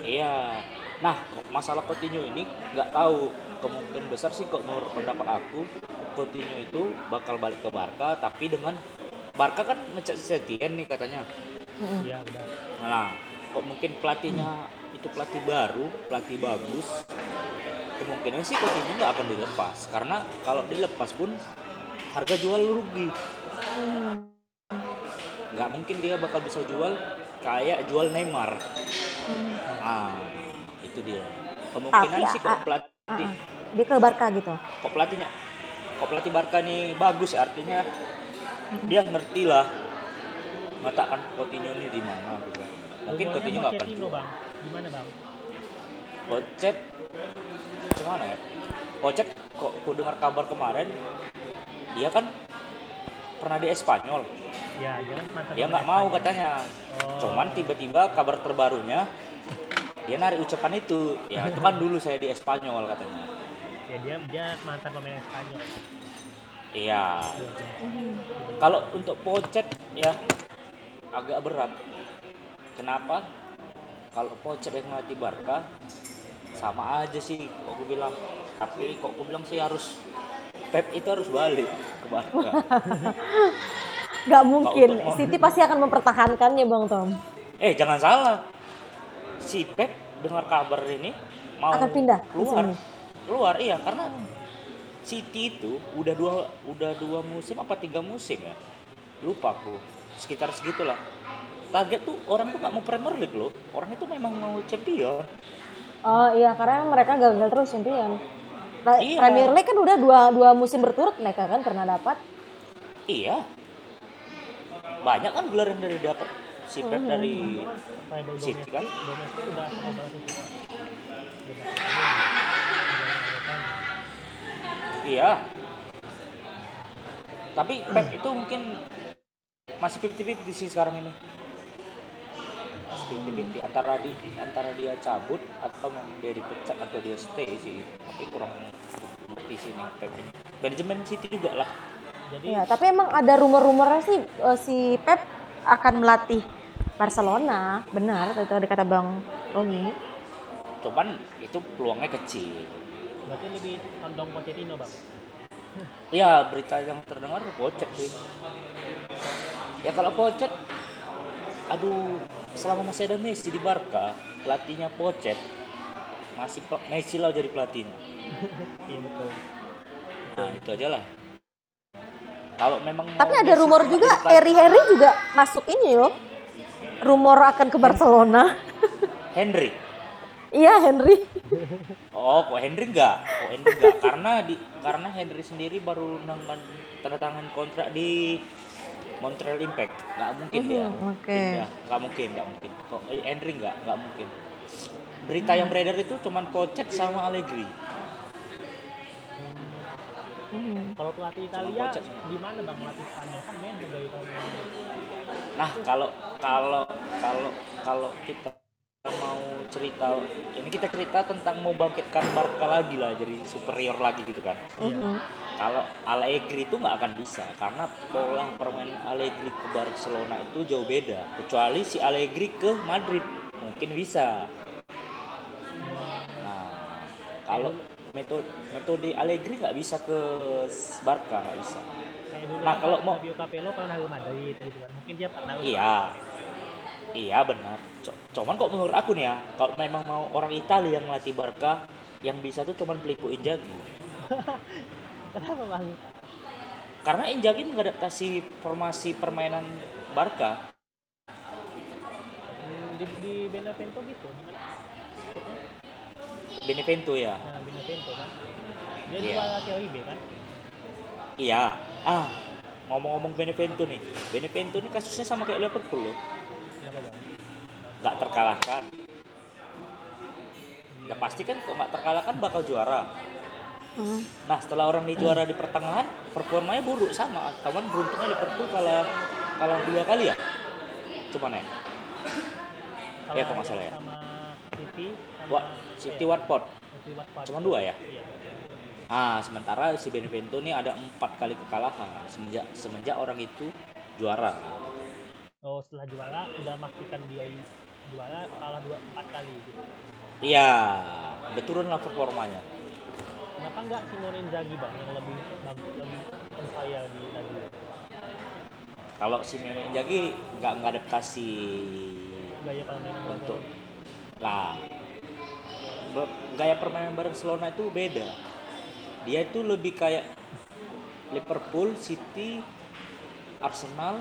Iya. Nah, masalah Coutinho ini nggak tahu kemungkinan besar sih kok menurut pendapat aku Coutinho itu bakal balik ke Barca tapi dengan Barca kan ngecat Setien nih katanya. Iya. Nah, kok mungkin pelatihnya itu pelatih baru, pelatih bagus. Kemungkinan sih Coutinho nggak akan dilepas karena kalau dilepas pun harga jual rugi. Mhm. Nggak mungkin dia bakal bisa jual kayak jual Neymar. Ah, itu dia. Kemungkinan Tapi, sih ah, kok pelatih Ah, Dia ke Barca gitu. kok pelatihnya kok pelatih Barca nih bagus artinya dia ngerti lah mengatakan Coutinho ini di mana gitu mungkin Rumornya Coutinho nggak akan Bang. Gimana, Bang? Pocet gimana ya Pocet kok aku dengar kabar kemarin dia kan pernah di Espanyol Ya, dia kan dia nggak mau katanya Oh. cuman tiba-tiba kabar terbarunya dia narik ucapan itu ya itu kan dulu saya di Espanyol katanya Ya, dia dia mantan pemain Spanyol. iya Kalau untuk Pocet ya agak berat. Kenapa? Kalau Pocet yang melatih Barca sama aja sih kok aku bilang. Tapi kok aku bilang sih harus Pep itu harus balik ke Barca. [LAUGHS] Gak mungkin. untuk- City pasti akan mempertahankannya Bang Tom. eh jangan salah. Si Pep dengar kabar ini mau Akan pindah keluar. Keluar iya karena City itu udah dua udah dua musim apa tiga musim ya lupa aku sekitar segitulah target tuh orang tuh nggak mau Premier League loh orang itu memang mau champion Oh iya karena mereka gagal terus champion. Pra- Iya. Premier League kan udah dua dua musim berturut mereka kan? Pernah dapat. iya. Banyak kan gelar yang dari dapat si Pep dari Kayak dari City kan? iya. Tapi Pep itu mungkin masih 50-50 sih sekarang ini masih 50-50 antara di antara dia cabut atau memang dia dipecat atau dia stay sih tapi kurang sih nih Pep ini manajemen City juga lah Jadi Iya, tapi emang ada rumor-rumornya sih eh, si Pep akan melatih Barcelona. Benar, itu tadi kata Bang Romi. cuman itu peluangnya kecil berarti lebih condong Pochettino, Bang. ya berita yang terdengar Pocet sih ya kalau Pocet aduh selama masih ada Messi di Barca pelatihnya Pocet masih pe- Messi lah jadi pelatihnya [LAUGHS] Iya, betul. nah itu aja lah kalau memang Tapi ada Messi rumor juga Harry Harry juga masuk ini loh. Rumor akan ke Barcelona. [LAUGHS] Henry Iya Henry. oh kok Henry enggak kok Henry enggak karena di karena Henry sendiri baru nangan tanda tangan kontrak di Montreal Impact nggak mungkin dia Mhm, oke. pindah. nggak mungkin nggak mungkin kok eh, Henry nggak nggak mungkin berita yang beredar itu cuman Pocet sama Allegri Mhm. Kalau pelatih Italia gimana Bang melatih Spanyol kan main dari lalu. nah kalau kalau kalau kalau kita mau cerita ini kita cerita tentang mau bangkitkan Barca lagi lah jadi superior lagi gitu kan Mhm. Kalau Allegri itu nggak akan bisa karena pola permainan Allegri ke Barcelona itu jauh beda kecuali si Allegri ke Madrid mungkin bisa nah kalau metode metode Allegri nggak bisa ke Barca nggak bisa Nah, kalau mau- Fabio Capello kalau Real Madrid gitu kan mungkin dia pernah Iya. Iya benar. Cuman kok menurut aku nih ya, kalau memang mau orang Italia yang latih Barca, yang bisa tuh cuman Peliku Inzaghi. [LAUGHS] kenapa bang Karena Inzaghi mengadaptasi formasi permainan Barca. Hmm, di, di Benevento gitu Benevento ya. nah Benevento kan dia Iya. juga Serie B kan Iya. Ah, ngomong-ngomong Benevento nih. Benevento ini kasusnya sama kayak Liverpool loh. kenapa bang Nggak terkalahkan. Ya pasti kan kok nggak terkalahkan bakal juara. Hmm. Nah setelah orang ini juara di pertengahan, performanya buruk sama. Kawan beruntungnya Liverpool kalah kalah dua kali ya. Cuman ya. Iya, kalau nggak salah ya. sama City sama City Watford. City Watford. Cuma dua ya? Iya. Ah, sementara si Benevento ini ada empat kali kekalahan semenjak semenjak orang itu juara. Oh setelah juara udah memastikan dia juara kalah dua empat kali gitu. Iya, udah turun lah performanya. Kenapa enggak Simone Inzaghi bang yang lebih bagus lebih fire di Lazio? Kalau si Mene Inzaghi nggak ngadaptasi Gaya permainan untuk lah gaya permainan Barcelona itu beda. Dia itu lebih kayak Liverpool, City, Arsenal,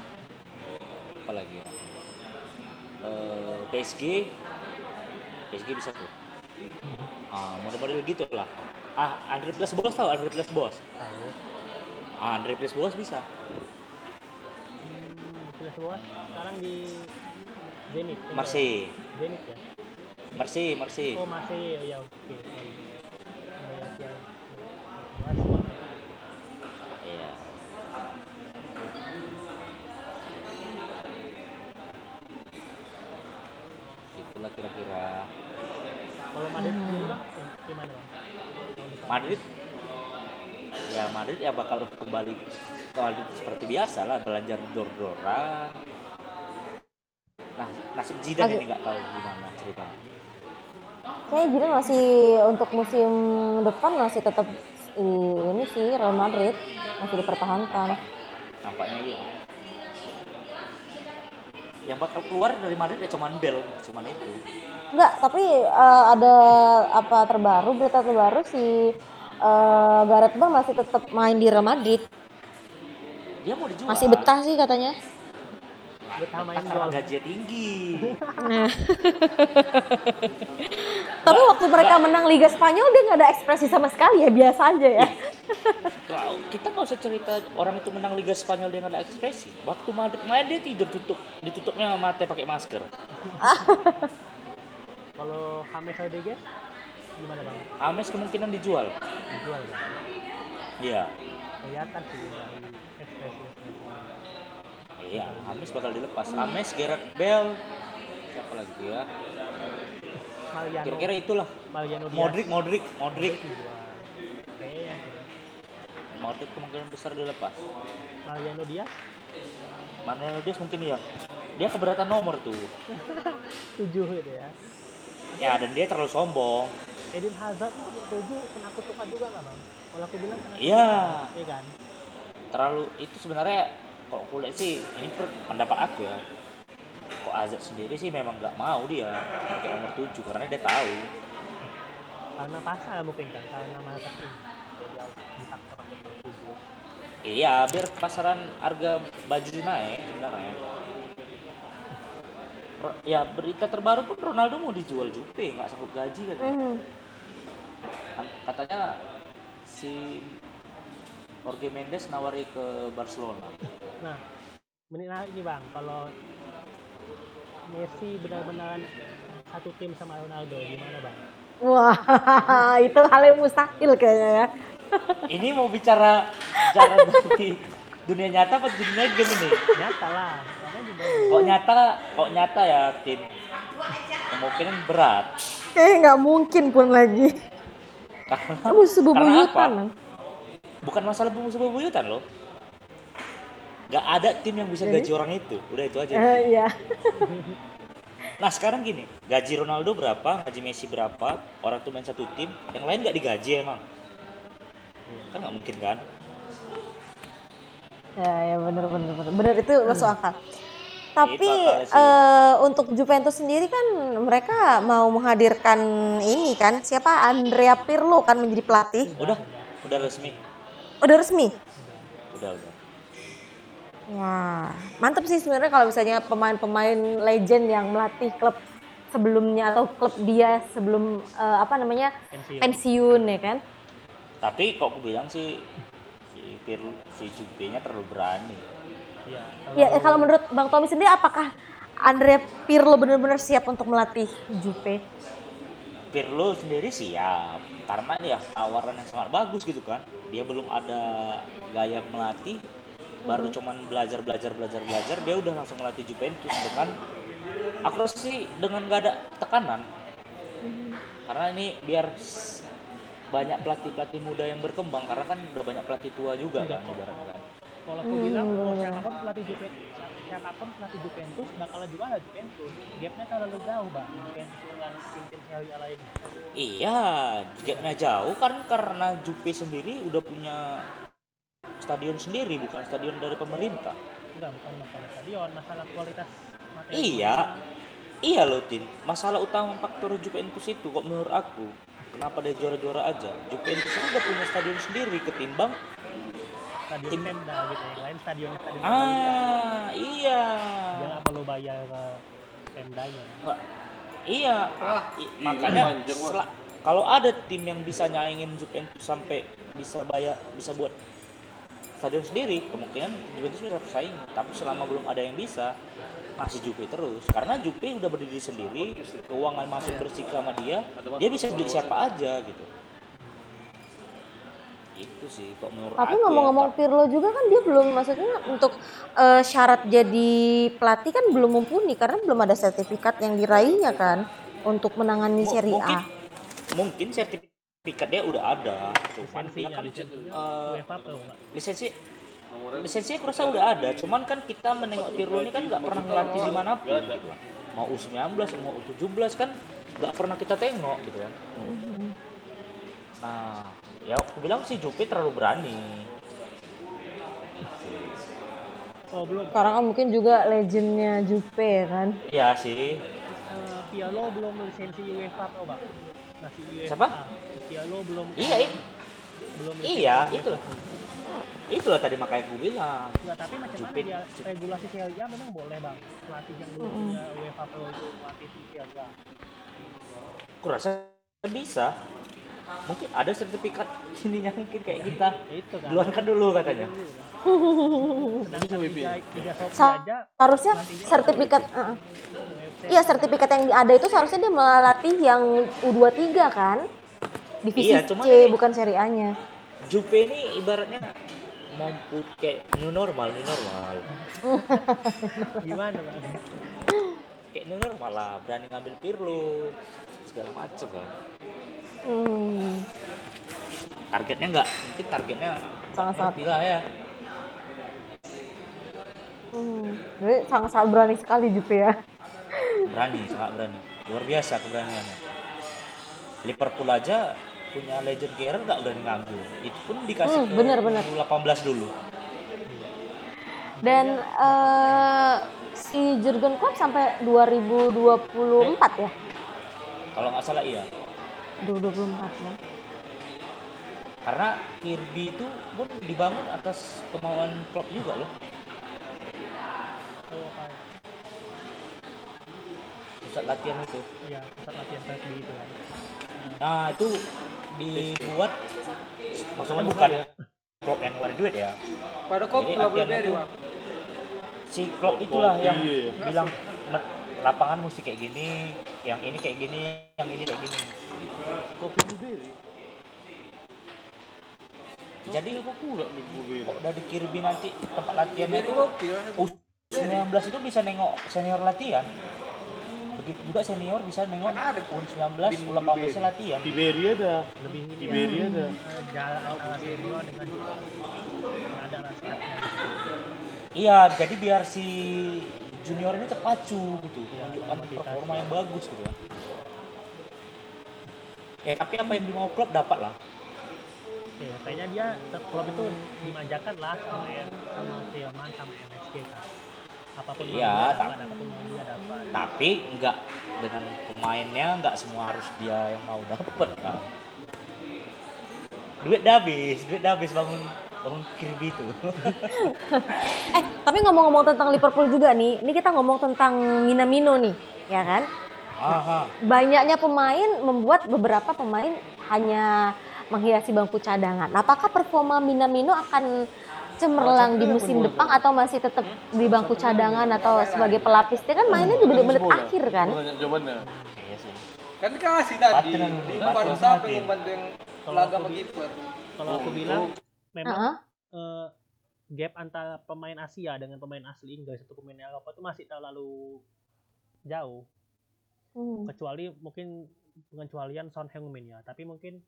apalagi ya, Eh, PSG, PSG bisa tuh. Ah, model-model gitu lah. Ah, Andre Plus Bos tau Andre Plus Bos? Tahu. Ah, Andre Plus Bos bisa. Hmm, jelas semua. Sekarang di Zenit. Marseille, Zenit ya. Marseille, Marseille. Oh Marseille oh, ya oke. Banyak yang Barcelona. Iya. Itulah kira-kira Kalau Madrid sendiri bang, gimana bang? Tahun depan. Madrid. Ya Madrid ya bakal kembali ke Madrid seperti biasa lah belajar dor-doran. Nah, nasib Zidane Agak- ini nggak tahu gimana ceritanya. Kayaknya Zidane masih untuk musim depan masih tetap ini sih Real Madrid masih dipertahankan. Nampaknya iya. Yang bakal keluar dari Madrid ya cuman Bell, cuman itu. Enggak, tapi eh, ada apa terbaru berita terbaru si eh, Gareth Bale masih tetap main di Real Madrid. Dia mau dijual. Masih betah sih katanya. Betah main gol. gajinya tinggi. Nah. tapi waktu mereka menang Liga Spanyol dia nggak ada ekspresi sama sekali ya biasa aja ya. Kita nggak usah cerita orang itu menang Liga Spanyol dia nggak ada ekspresi. Waktu Madrid main dia tidur tutup, ditutupnya mata pakai masker. [LAUGHS] Kalau James Rodriguez gimana bang? Ames kemungkinan dijual. Dijual bang? Iya, Kelihatan sih ekspresi iya. Ames bakal dilepas. Ames, Gerard Bell, siapa lagi ya? Mariano. Kira-kira itulah. Mariano Diaz. Modric, Modric, Modric. Kayaknya Modric kemungkinan besar dilepas. Mariano Diaz Manuel Diaz mungkin iya. Dia keberatan nomor tuh. [LAUGHS] tujuh gitu ya. Ya, dan dia terlalu sombong. Eden Hazard tujuh kena kutukan juga nggak bang? Kalau aku bilang kena Iya. Iya kan? terlalu itu sebenarnya kalau aku lihat sih ini pendapat aku ya kok Azad sendiri sih memang nggak mau dia pakai nomor 7 karena dia tahu Karena pasar mungkin kan, karena tujuh. iya biar pasaran harga baju naik sebenarnya ya berita terbaru pun Ronaldo mau dijual Juve nggak sanggup gaji kan Hmm. katanya si Jorge Mendes nawari ke Barcelona Nah, menarik nih bang, kalau Messi benar-benar satu tim sama Ronaldo, gimana bang? Wah, [LAUGHS] itu hal yang mustahil kayaknya ya. [LAUGHS] ini mau bicara bicara [LAUGHS] dari dunia nyata apa dunia game ini Nyata lah, kok nyata kok nyata ya tim kemungkinan berat Kayaknya nggak mungkin pun lagi. karena Musuh bebuyutan. bukan masalah musuh bebuyutan loh nggak ada tim yang bisa Jadi? gaji orang itu udah itu aja Eh, iya. [LAUGHS] nah sekarang gini gaji Ronaldo berapa gaji Messi berapa orang tuh main satu tim yang lain nggak digaji emang kan nggak mungkin kan Ya, ya bener bener bener. Bener itu masuk akal. Tapi eh, untuk Juventus sendiri kan mereka mau menghadirkan ini kan siapa Andrea Pirlo kan menjadi pelatih. Udah, udah resmi. Udah resmi. Udah, udah. Wah, mantap sih sebenarnya kalau misalnya pemain-pemain legend yang melatih klub sebelumnya atau klub dia sebelum eh, apa namanya Pensiun. pensiun ya kan. Tapi kok aku bilang sih si Pirlo, si Juve-nya terlalu berani. Iya. Ya eh, kalau menurut Bang Tommy sendiri apakah Andrea Pirlo benar-benar siap untuk melatih Juve? Pirlo sendiri siap karena ya tawaran yang sangat bagus gitu kan. Dia belum ada gaya melatih, baru cuman belajar belajar belajar belajar dia udah langsung melatih Juventus dengan aku rasa sih dengan gak ada tekanan. Karena ini biar banyak pelatih-pelatih muda yang berkembang karena kan udah banyak pelatih tua juga kan ibaratnya kan. Kalau aku bilang mau siapa pun pelatih Juventus, siapa pun pelatih Juventus bakal juara Juventus. Gapnya terlalu jauh bang. Juventus dengan tim-tim Serie A lainnya. Iya, gapnya jauh kan karena Juve sendiri udah punya stadion sendiri bukan stadion dari pemerintah. Enggak, bukan masalah stadion, masalah kualitas materi. Iya, iya loh Tin. Masalah utama faktor Juventus itu kok menurut aku kenapa dia juara-juara aja. Juventus itu udah punya stadion sendiri ketimbang Stadion tim- Pemda gitu yang lain stadion stadion ah iya. Dia nggak perlu bayar ke Pemdanya. Nggak, iya. Ah, I- makanya sela- kalau ada tim yang bisa nyaingin Juventus sampai bisa bayar bisa buat stadion sendiri kemungkinan Juventus bisa bersaing. Tapi selama belum ada yang bisa masih Juve terus. Karena Juve udah berdiri sendiri keuangan masuk bersih sama dia dia bisa beli siapa aja gitu itu sih kok menurut Tapi aku ya, ngomong-ngomong Pak. Pirlo juga kan dia belum maksudnya untuk eh, syarat jadi pelatih kan belum mumpuni karena belum ada sertifikat yang diraihnya kan untuk menangani Mu- Serie mungkin A. mungkin sertifikat dia udah ada cuman dia Lisensinya, kan lisensinya eh, lisensi lisensi aku rasa udah ada cuman kan kita menengok Pirlo ini kan nggak pernah ngelatih di mana pun gitu kan. mau U19 mau U17 kan nggak pernah kita tengok gitu kan nah ya aku bilang sih Juve terlalu berani Oh belum. Sekarang kan mungkin juga legendnya Juve ya kan. iya sih Eh, Pialo belum lisensi UEFA bang. Masih UEFA. Siapa? Pialo belum. iya i- Belum iya itu UEFA. itulah tadi makanya aku bilang Enggak, tapi macam mana Juve- dia regulasi Serie A memang boleh bang. Pelatih yang belum punya UEFA Pro itu pelatih Serie A. aku rasa bisa mungkin ada sertifikat [LAUGHS] ininya mungkin kayak kita itu kan. keluarkan dulu katanya Harusnya sertifikat uh, Iya, sertifikat yang ada itu seharusnya dia melatih yang U23 kan? Divisi Iya, C ini- bukan Serie A-nya. Juve ini ibaratnya mampu kayak new normal, new normal. [LAUGHS] gimana bang? Kayak new normal lah, berani ngambil Pirlo, segala macem kan. Hmm. Targetnya enggak, mungkin targetnya Sangat-sangat. lah ya. Hmm. Jadi sangat-sangat berani sekali Juve ya. Berani, sangat berani. Luar biasa keberaniannya. Liverpool aja punya legend Gerrard nggak udah ngambil. Itu pun dikasih Hmm, ke bener, bener. 2018 dulu. Dan eh, si Jurgen Klopp sampai 2024 ya? Kalau nggak salah iya. 2024 ya. Karena Kirby itu pun dibangun atas kemauan Klopp juga loh. Oh, Pusat latihan itu. ya pusat latihan rugby itu kan. Nah itu dibuat maksudnya bukan Klopp yang ngeluarin duit ya. Pada kok Jadi nggak boleh si Klopp itulah yang bilang "Me- lapangan mesti kayak gini, yang ini kayak gini, yang ini kayak gini. Jadi kok dari Kirby nanti tempat latihannya Beri itu kopi lah. U19 itu bisa nengok senior latihan. Begitu juga senior bisa nengok U19, U18 latihan. Di Beri ada. Lebih ini Di ya, Beri ada. jalan senior dengan ada. Iya, jadi biar si junior ini terpacu gitu, menunjukkan performa yang bagus gitu ya. Ya, tapi apa yang dimau klub dapat lah. ya kayaknya dia klub itu dimanjakan lah sama sama Tillman sama MSG kan apa pun yang Iya, dia tak- dapat apa pun yang dia dapat tapi nggak dengan pemainnya nggak semua harus dia yang mau dapet kan duit dah habis duit dah habis bangun bangun Kirby itu [LAUGHS] Eh, tapi ngomong-ngomong tentang Liverpool juga nih, ini kita ngomong tentang Minamino nih, ya kan? Aha Banyaknya pemain membuat beberapa pemain hanya menghiasi bangku cadangan. Apakah performa Minamino akan cemerlang di musim depan atau masih tetap di bangku cadangan atau sebagai pelapis? Dia kan mainnya di menit-menit akhir kan? Iya sih Kan kasih tadi. Batin, Di membantu yang Kalau laga kiper. kalau aku bilang memang Heeh. eh, gap antara pemain Asia dengan pemain asli Inggris atau pemain Eropa itu masih terlalu jauh Hmm. kecuali mungkin pengecualian Son Heung-min ya. Tapi mungkin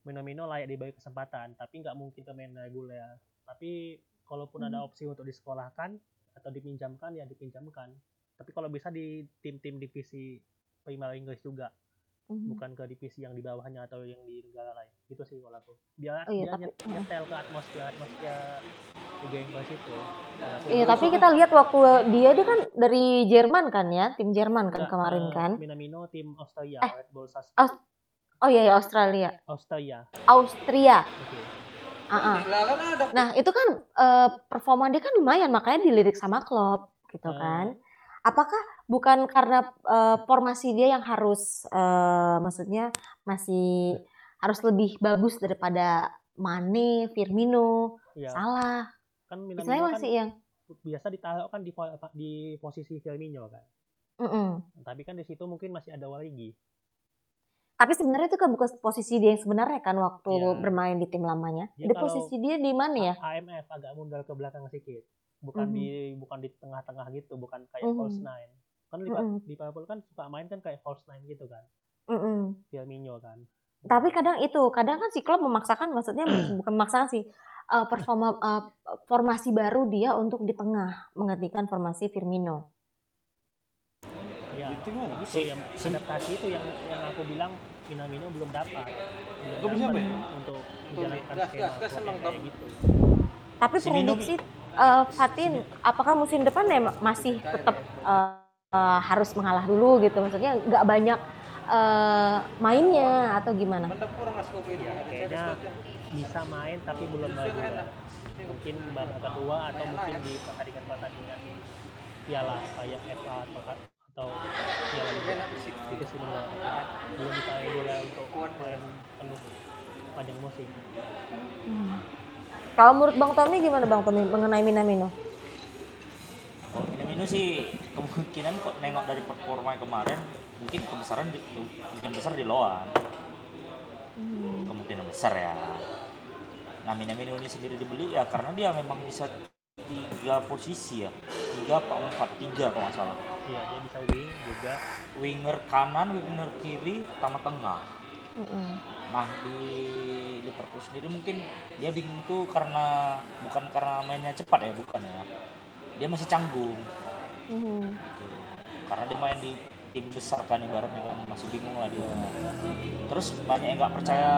Minamino layak diberi kesempatan tapi nggak mungkin pemain reguler. Tapi kalaupun ada opsi untuk disekolahkan atau dipinjamkan ya dipinjamkan. Tapi kalau bisa di tim-tim divisi Premier Inggris juga Hmm. bukan ke divisi yang di bawahnya atau yang di negara lain itu sih kalau aku biar Oh iya, dia tapi- nyet- nyetel ke atmosfer atmosfer Liga Inggris itu Iya, tapi kita lihat waktu dia dia kan dari Jerman kan ya, tim Jerman kan enggak, kemarin eh, kan. Minamino tim Australia Eh, Red Bull Salzburg Aus- Oh iya ya Australia, Australia Austria. Lah kan ada Nah itu kan eh, performa dia kan lumayan makanya dilirik sama klub gitu Hmm. kan. Apakah bukan karena eh, formasi dia yang harus eh, maksudnya masih harus lebih bagus daripada Mane, Firmino, ya Salah. kan Minamino kan masih yang biasa ditaruh kan di di posisi Firmino kan Mm-mm. tapi kan di situ mungkin masih ada Origi Tapi sebenarnya itu kan bukan posisi dia yang sebenarnya kan waktu Iya. bermain di tim lamanya. Dia Di posisi dia di mana ya? AMF agak mundur ke belakang sedikit bukan Mhm. di bukan di tengah-tengah gitu bukan kayak Mhm. false nine kan Liverpool, Mhm. Liverpool kan suka main kan kayak false nine gitu kan Mm-mm. Firmino kan Tapi kadang itu, kadang kan si klub memaksakan, maksudnya [CLEARS THROAT] bukan memaksakan sih, eh, performa eh, formasi baru dia untuk di tengah menggantikan formasi Firmino. ya Itu gimana? itu yang adaptasi itu yang yang aku bilang Minamino belum dapat belum dapat Be? untuk menjalankan skema kayak gitu Tapi prediksi eh, Fatin, apakah musim depan ya masih tetap eh, eh, harus mengalah dulu gitu? Maksudnya nggak banyak eh, mainnya atau gimana? Ya, kayaknya bisa main tapi belum reguler mungkin babak kedua atau mungkin di pertandingan pertandingan piala kayak FA atau atau piala liga itu sih aku. belum bisa reguler untuk main penuh panjang musim Hmm. Kalau menurut Bang Tommy gimana Bang Tommy mengenai Minamino? Oh, Minamino sih kemungkinan kok nengok dari performa kemarin mungkin kebesaran di, kemungkinan besar di Loan kemungkinan besar ya. Nah Minamino ini sendiri dibeli ya karena dia memang bisa tiga posisi ya. Tiga apa empat? Tiga kalau nggak salah. Iya dia bisa wing juga. Winger kanan winger kiri sama tengah. Mm-mm. Nah di Liverpool sendiri mungkin dia bingung tuh karena bukan karena mainnya cepat ya bukan ya. Dia masih canggung. Mhm. gitu. Karena dia main di tim besar kan ibaratnya kan masih bingung lah dia. Terus banyak yang nggak percaya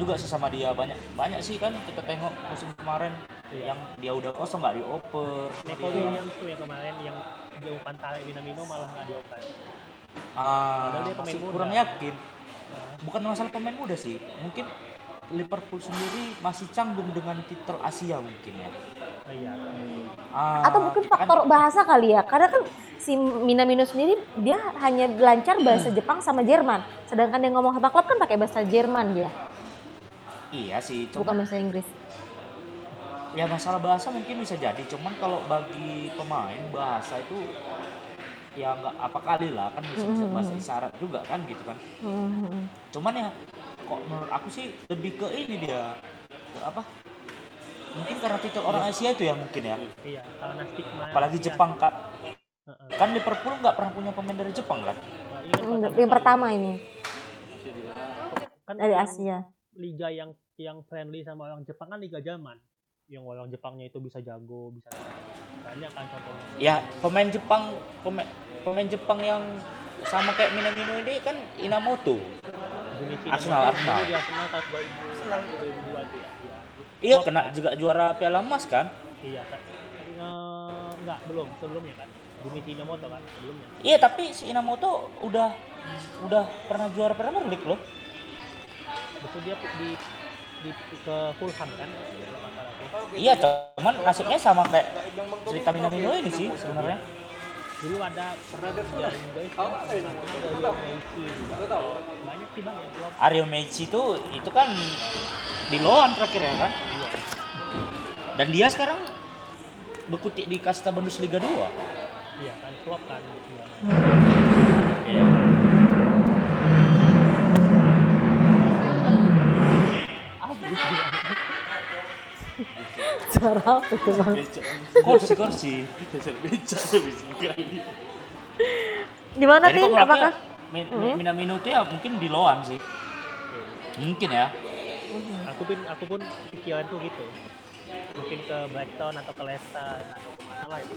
juga sih sama dia banyak banyak sih kan kita tengok musim kemarin yang dia udah kosong nggak dioper. Dia- Williams tuh yang kemarin yang dia umpan tarik Minamino malah nggak dioper Ah, dia pemain kurang yakin. Bukan masalah pemain muda sih, mungkin Liverpool sendiri masih canggung dengan titel Asia mungkin ya. Oh, iya. Ah, Atau mungkin kan- faktor bahasa kali ya, karena kan si Minamino sendiri dia hanya lancar bahasa Jepang sama Jerman, sedangkan dia ngomong sama klub kan pakai bahasa Jerman dia, Iya sih, bukan cuma bahasa Inggris. ya masalah bahasa mungkin bisa jadi, cuman kalau bagi pemain bahasa itu ya nggak apa kali lah kan bisa, bisa bahasa isyarat juga kan gitu kan. Mhm. Cuman ya kok menurut aku sih lebih ke ini dia ke apa? Mungkin karena titel orang Asia itu ya mungkin ya. iya karena stigma Apalagi Asia. Jepang kan, Heeh. kan Liverpool nggak pernah punya pemain dari Jepang kan? Nah, ini kan pertama Yang ini kan dari yang Asia. liga yang yang friendly sama orang Jepang kan liga Jerman yang orang Jepangnya itu bisa jago bisa banyak kan contohnya Ya pemain Jepang pemain pemain Jepang yang sama kayak Minamino ini kan Inamoto. Arsenal, Inamoto Arsenal. Arsenal tahun 2000 2002 berarti ya. Iya. Kena juga juara Piala Emas kan? Iya kan. Enggak, belum. Sebelumnya kan. Bumi Tinomoto kan sebelumnya. Iya tapi si Inamoto udah udah pernah juara Premier League loh. Betul dia di di ke Fulham kan. Iya cuman nasibnya sama kayak cerita Minamino ini sih sebenarnya. Dulu ada pernah juga. Banyak sih bang klub. Ario Meiji itu itu kan di Loan terakhir ya kan? Dan dia sekarang berkutik di kasta Bundesliga 2. Iya kan klub kan. Iya. Iya. Suara apa itu bang? Kursi kursi. Gimana Jadi Tin? kok Apakah? Min- Min- Minamino itu ya mungkin di Loan sih. Mungkin ya. Aku pun aku pun pikiran tuh gitu. Mungkin ke Brighton atau ke Leicester atau ke mana lah itu.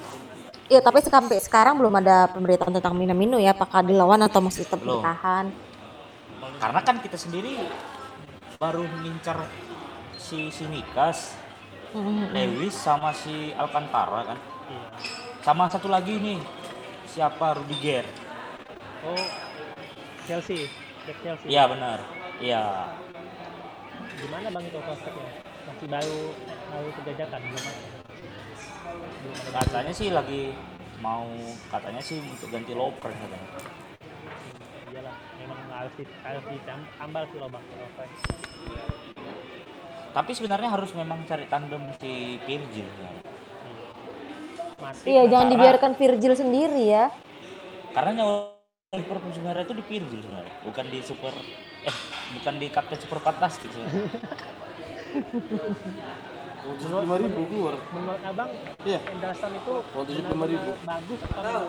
Iya tapi sampai sekarang belum ada pemberitaan tentang Minamino ya. Apakah dilawan atau masih tetap Belum. ditahan? Karena kan kita sendiri baru ngincar si si Mikas, Mhm. Lewis sama si Alcantara kan. Iya. Sama satu lagi nih. Siapa Rudiger? Oh Chelsea, Jack Chelsea. Iya benar. Iya. Gimana bang itu prospeknya? Masih baru baru kejajakan belum ada. Katanya sih lagi mau katanya sih untuk ganti Loper katanya. Iyalah, memang harus di, harus ditambal sih loh bang. Tapi sebenarnya harus memang cari tandem si Virgil. ya. Masih Iya jangan Karena- dibiarkan Virgil sendiri ya. Karena nyawa Liverpool sebenarnya itu di Virgil sebenarnya, bukan di super eh bukan di Kapten Super Fantastic sebenarnya. [LAUGHS] lima ribu keluar menurut abang Iya. Henderson itu Oh, 75.000. benar-benar bagus atau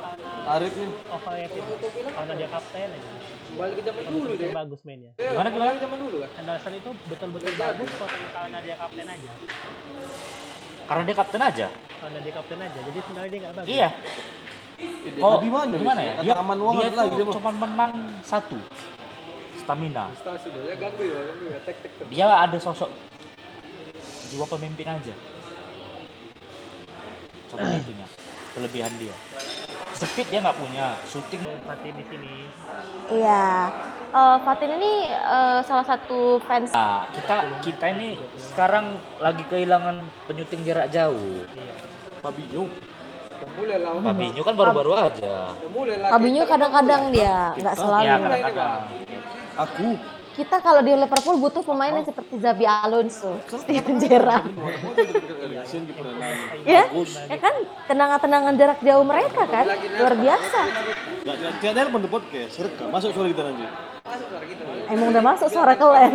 Arif nih overrated karena dia kapten aja Balik ke zaman dulu deh. bagus mainnya Gimana gimana? Zaman dulu kan. Henderson itu betul-betul bagus kok karena dia kapten aja Karena dia kapten aja. karena dia kapten aja jadi sebenarnya dia nggak bagus Iya. Oh, lebih mana gimana ya? Dia, aman dia lagi dia cuma menang satu stamina. Ya ya, ganggu ya. Tek tek tek. Dia ada sosok jiwa pemimpin aja. Cuma [CLEARS THROAT] itunya kelebihan dia. Speed dia nggak punya, shooting Fatih di sini Iya. Eh, Fatin ini eh, salah satu fans. Nah, kita kita ini sekarang lagi kehilangan penyuting jarak jauh. Fabinho mulai lah. Fabinho kan baru-baru aja. Fabinho kadang-kadang dia nggak selalu. Iya, kadang-kadang. aku Kita kalau di Liverpool butuh pemain yang seperti Zabi Alonso, Steven Gerrard. Peranan ya, ya kan tenangan-tenangan jarak jauh mereka kan luar biasa. Tidak ada pun podcast rekam masuk suara kita nanti Emang udah masuk suara kalian.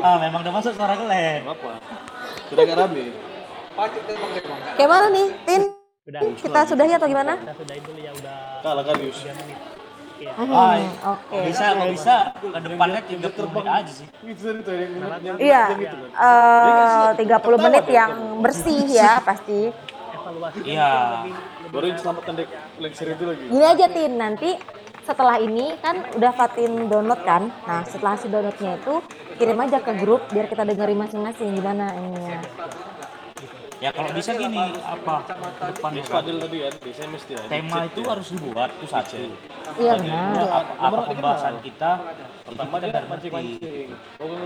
Ah, memang udah masuk suara kalian. apa sudah gak rame. Kayak mana nih, Tin? udah Kita sudahi atau gimana? kita sudahin dulu ya udah kalah Karius 3 menit Oke. Hmm, Hai. Oke. Bisa, kok bisa ke depannya 30 menit aja sih. Iya, yang itu kan eh 30 menit yang bersih ya pasti. Iya. baru yang selamatkan dek lecture itu lagi Gini aja Tin, nanti setelah ini kan udah Fatin download kan. Nah setelah si downloadnya itu kirim aja ke grup biar kita dengerin masing-masing gimana ininya. Ya kalau bisa gini, apa? Depan itu, Fadil tadi kan di SMS dia tema itu harus dibuat itu satu. Iya Jadi, benar. apa, apa pembahasan kita? Pertama oh kan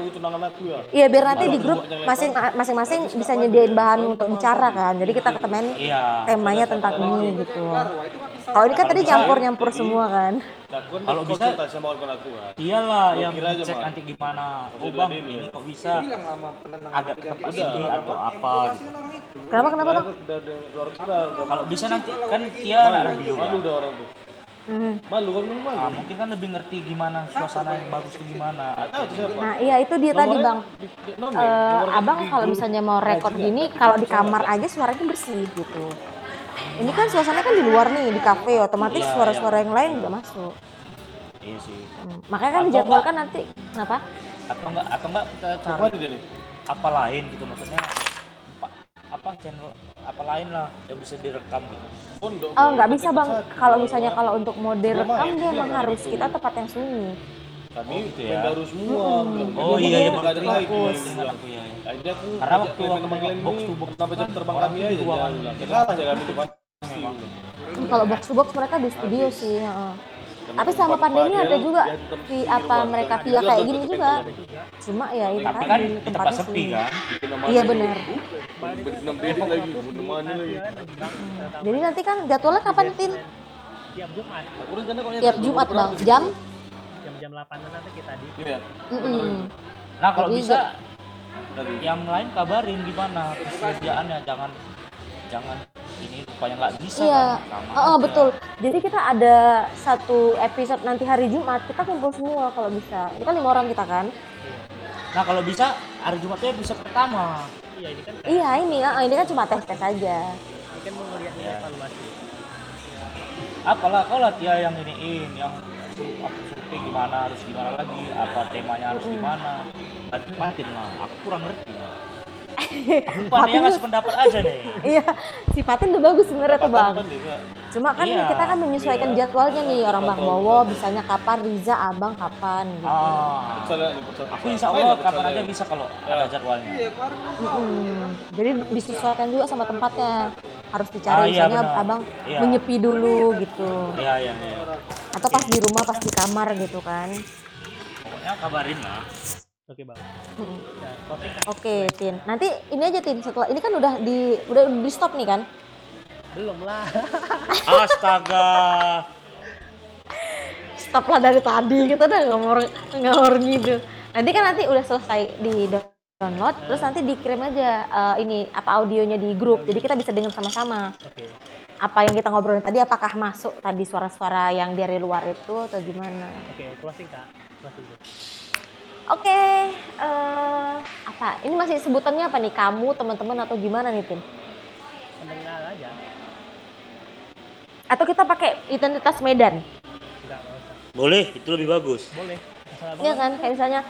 itu tunangan aku ya? Iya biar nanti di grup masing masing-masing bisa nyediain bahan untuk bicara kan. Jadi kita ketemuin Iya. temanya tentang ini gitu. Kalau ini kan tadi nyampur-nyampur semua kan. Nah, Kalau bisa- sama aku kan Iyalah yang kira aja, cek nanti gimana. Oh bang, ini ya. kok bisa Bilang sama penenang. agak tepat ini atau apa gitu. Kenapa kenapa orang udah Kalau bisa nanti kan dia anak radio malu udah orang tuh Hmm. malu kan malu Nah, mungkin kan lebih ngerti gimana suasana yang bagus itu gimana. Nah iya itu dia tadi bang. Eh, abang kalau misalnya mau rekod gini, kalau di kamar aja suaranya bersih gitu. Ini kan suasananya kan di luar nih, di kafe, otomatis Iya, suara-suara yang lain juga masuk. Iya sih. Hmm, Makanya kan dijadwalkan nanti, kenapa? Atau enggak atau enggak kita cari dia nih apa lain gitu maksudnya apa, apa channel apa lain lah yang bisa direkam gitu. Oh nggak bisa bang, kalau misalnya kalau untuk mode rekam dia emang harus kita tempat yang sunyi. Kami Oh, gitu ya. baru semua. bilang. Oh iya, iya, nggak ada lagi. ya. Akhirnya aku Karena waktu kalian box to box kenapa jam kan terbang orang kami di aja ruangan jangan. gitu. Ya kalah aja kami di pasti. Kalau box to box mereka di studio sih. heeh. Karena Tapi sama pandemi ada juga di apa mereka via dia kayak gini juga. Cuma ya itu tadi kan tempat tempatnya sepi sih. kan. Iya benar. Lagi. Jadi nanti kan jadwalnya kapan Tin? tiap Jumat Tiap Jumat bang, jam? jam-jam 8 nanti kita di Iya. Nah kalau bisa yang lain kabarin gimana kesediaannya jangan jangan ini supaya nggak bisa Iya, kan. Oh, aja. betul. Jadi kita ada satu episode nanti hari Jumat kita kumpul semua kalau bisa. Ini kan lima orang kita kan? Nah kalau bisa hari Jumatnya bisa pertama. iya ini kan Iya ini, ah, ini kan cuma tes tes aja. ini kan mau ngeliat Iya. evaluasi Apalah kau lah Tia yang iniin yang aku survei gimana harus gimana lagi apa temanya harus gimana Nanti matiin lah aku kurang ngerti [LAUGHS] pandainya ngasih pendapat aja nih [LAUGHS] Iya, sifatnya udah bagus sebenarnya tuh bang. Juga. Cuma kan Iya, kita kan menyesuaikan jadwalnya nih orang Bang Bowo, bisanya kapan, Riza, Abang kapan gitu. ah aku insya Allah lah kapan aja bisa kalau ada jadwalnya Iya, Mm-mm. Jadi disesuaikan juga sama tempatnya. Harus dicari Ah, iya, misalnya benar. abang Iya. menyepi dulu gitu. iya iya iya Atau pas di rumah, pas di kamar gitu kan. pokoknya kabarin lah oke bang nah, Oke, Tin. Nanti ini aja Tin setelah ini kan udah di udah di stop nih kan? belum lah [LAUGHS] astaga Stop lah dari tadi kita udah ngomor ngomor gitu. Nanti kan nanti udah selesai di download, terus nanti dikirim aja eh, ini apa audionya di grup. Jadi kita bisa dengar sama-sama. oke Apa yang kita ngobrolin tadi apakah masuk tadi suara-suara yang dari luar itu atau gimana? oke closing kak closing Oke, eh, apa? Ini masih sebutannya apa nih? Kamu, teman-teman atau gimana nih, Tin? pendengar aja Atau kita pakai identitas Medan? enggak boleh itu lebih bagus boleh Iya kan, kayak misalnya,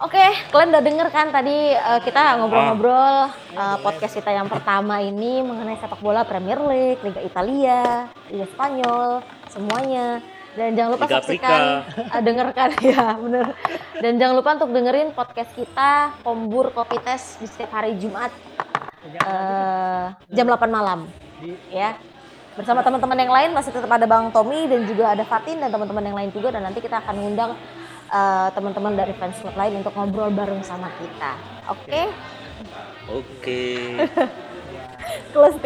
oke, kalian udah denger kan tadi eh, kita ngobrol-ngobrol eh, podcast kita yang pertama ini mengenai sepak bola Premier League, Liga Italia, Liga Spanyol, semuanya. Dan jangan lupa Liga saksikan, eh, dengarkan [LAUGHS] ya, bener. Dan jangan lupa untuk dengerin podcast kita Kombur Kopi Tes di setiap hari Jumat eh, jam 8 malam, di ya. Bersama teman-teman yang lain masih tetap ada Bang Tommy dan juga ada Fatin dan teman-teman yang lain juga dan nanti kita akan ngundang eh, teman-teman dari fans club lain untuk ngobrol bareng sama kita. Oke? oke [LAUGHS] Close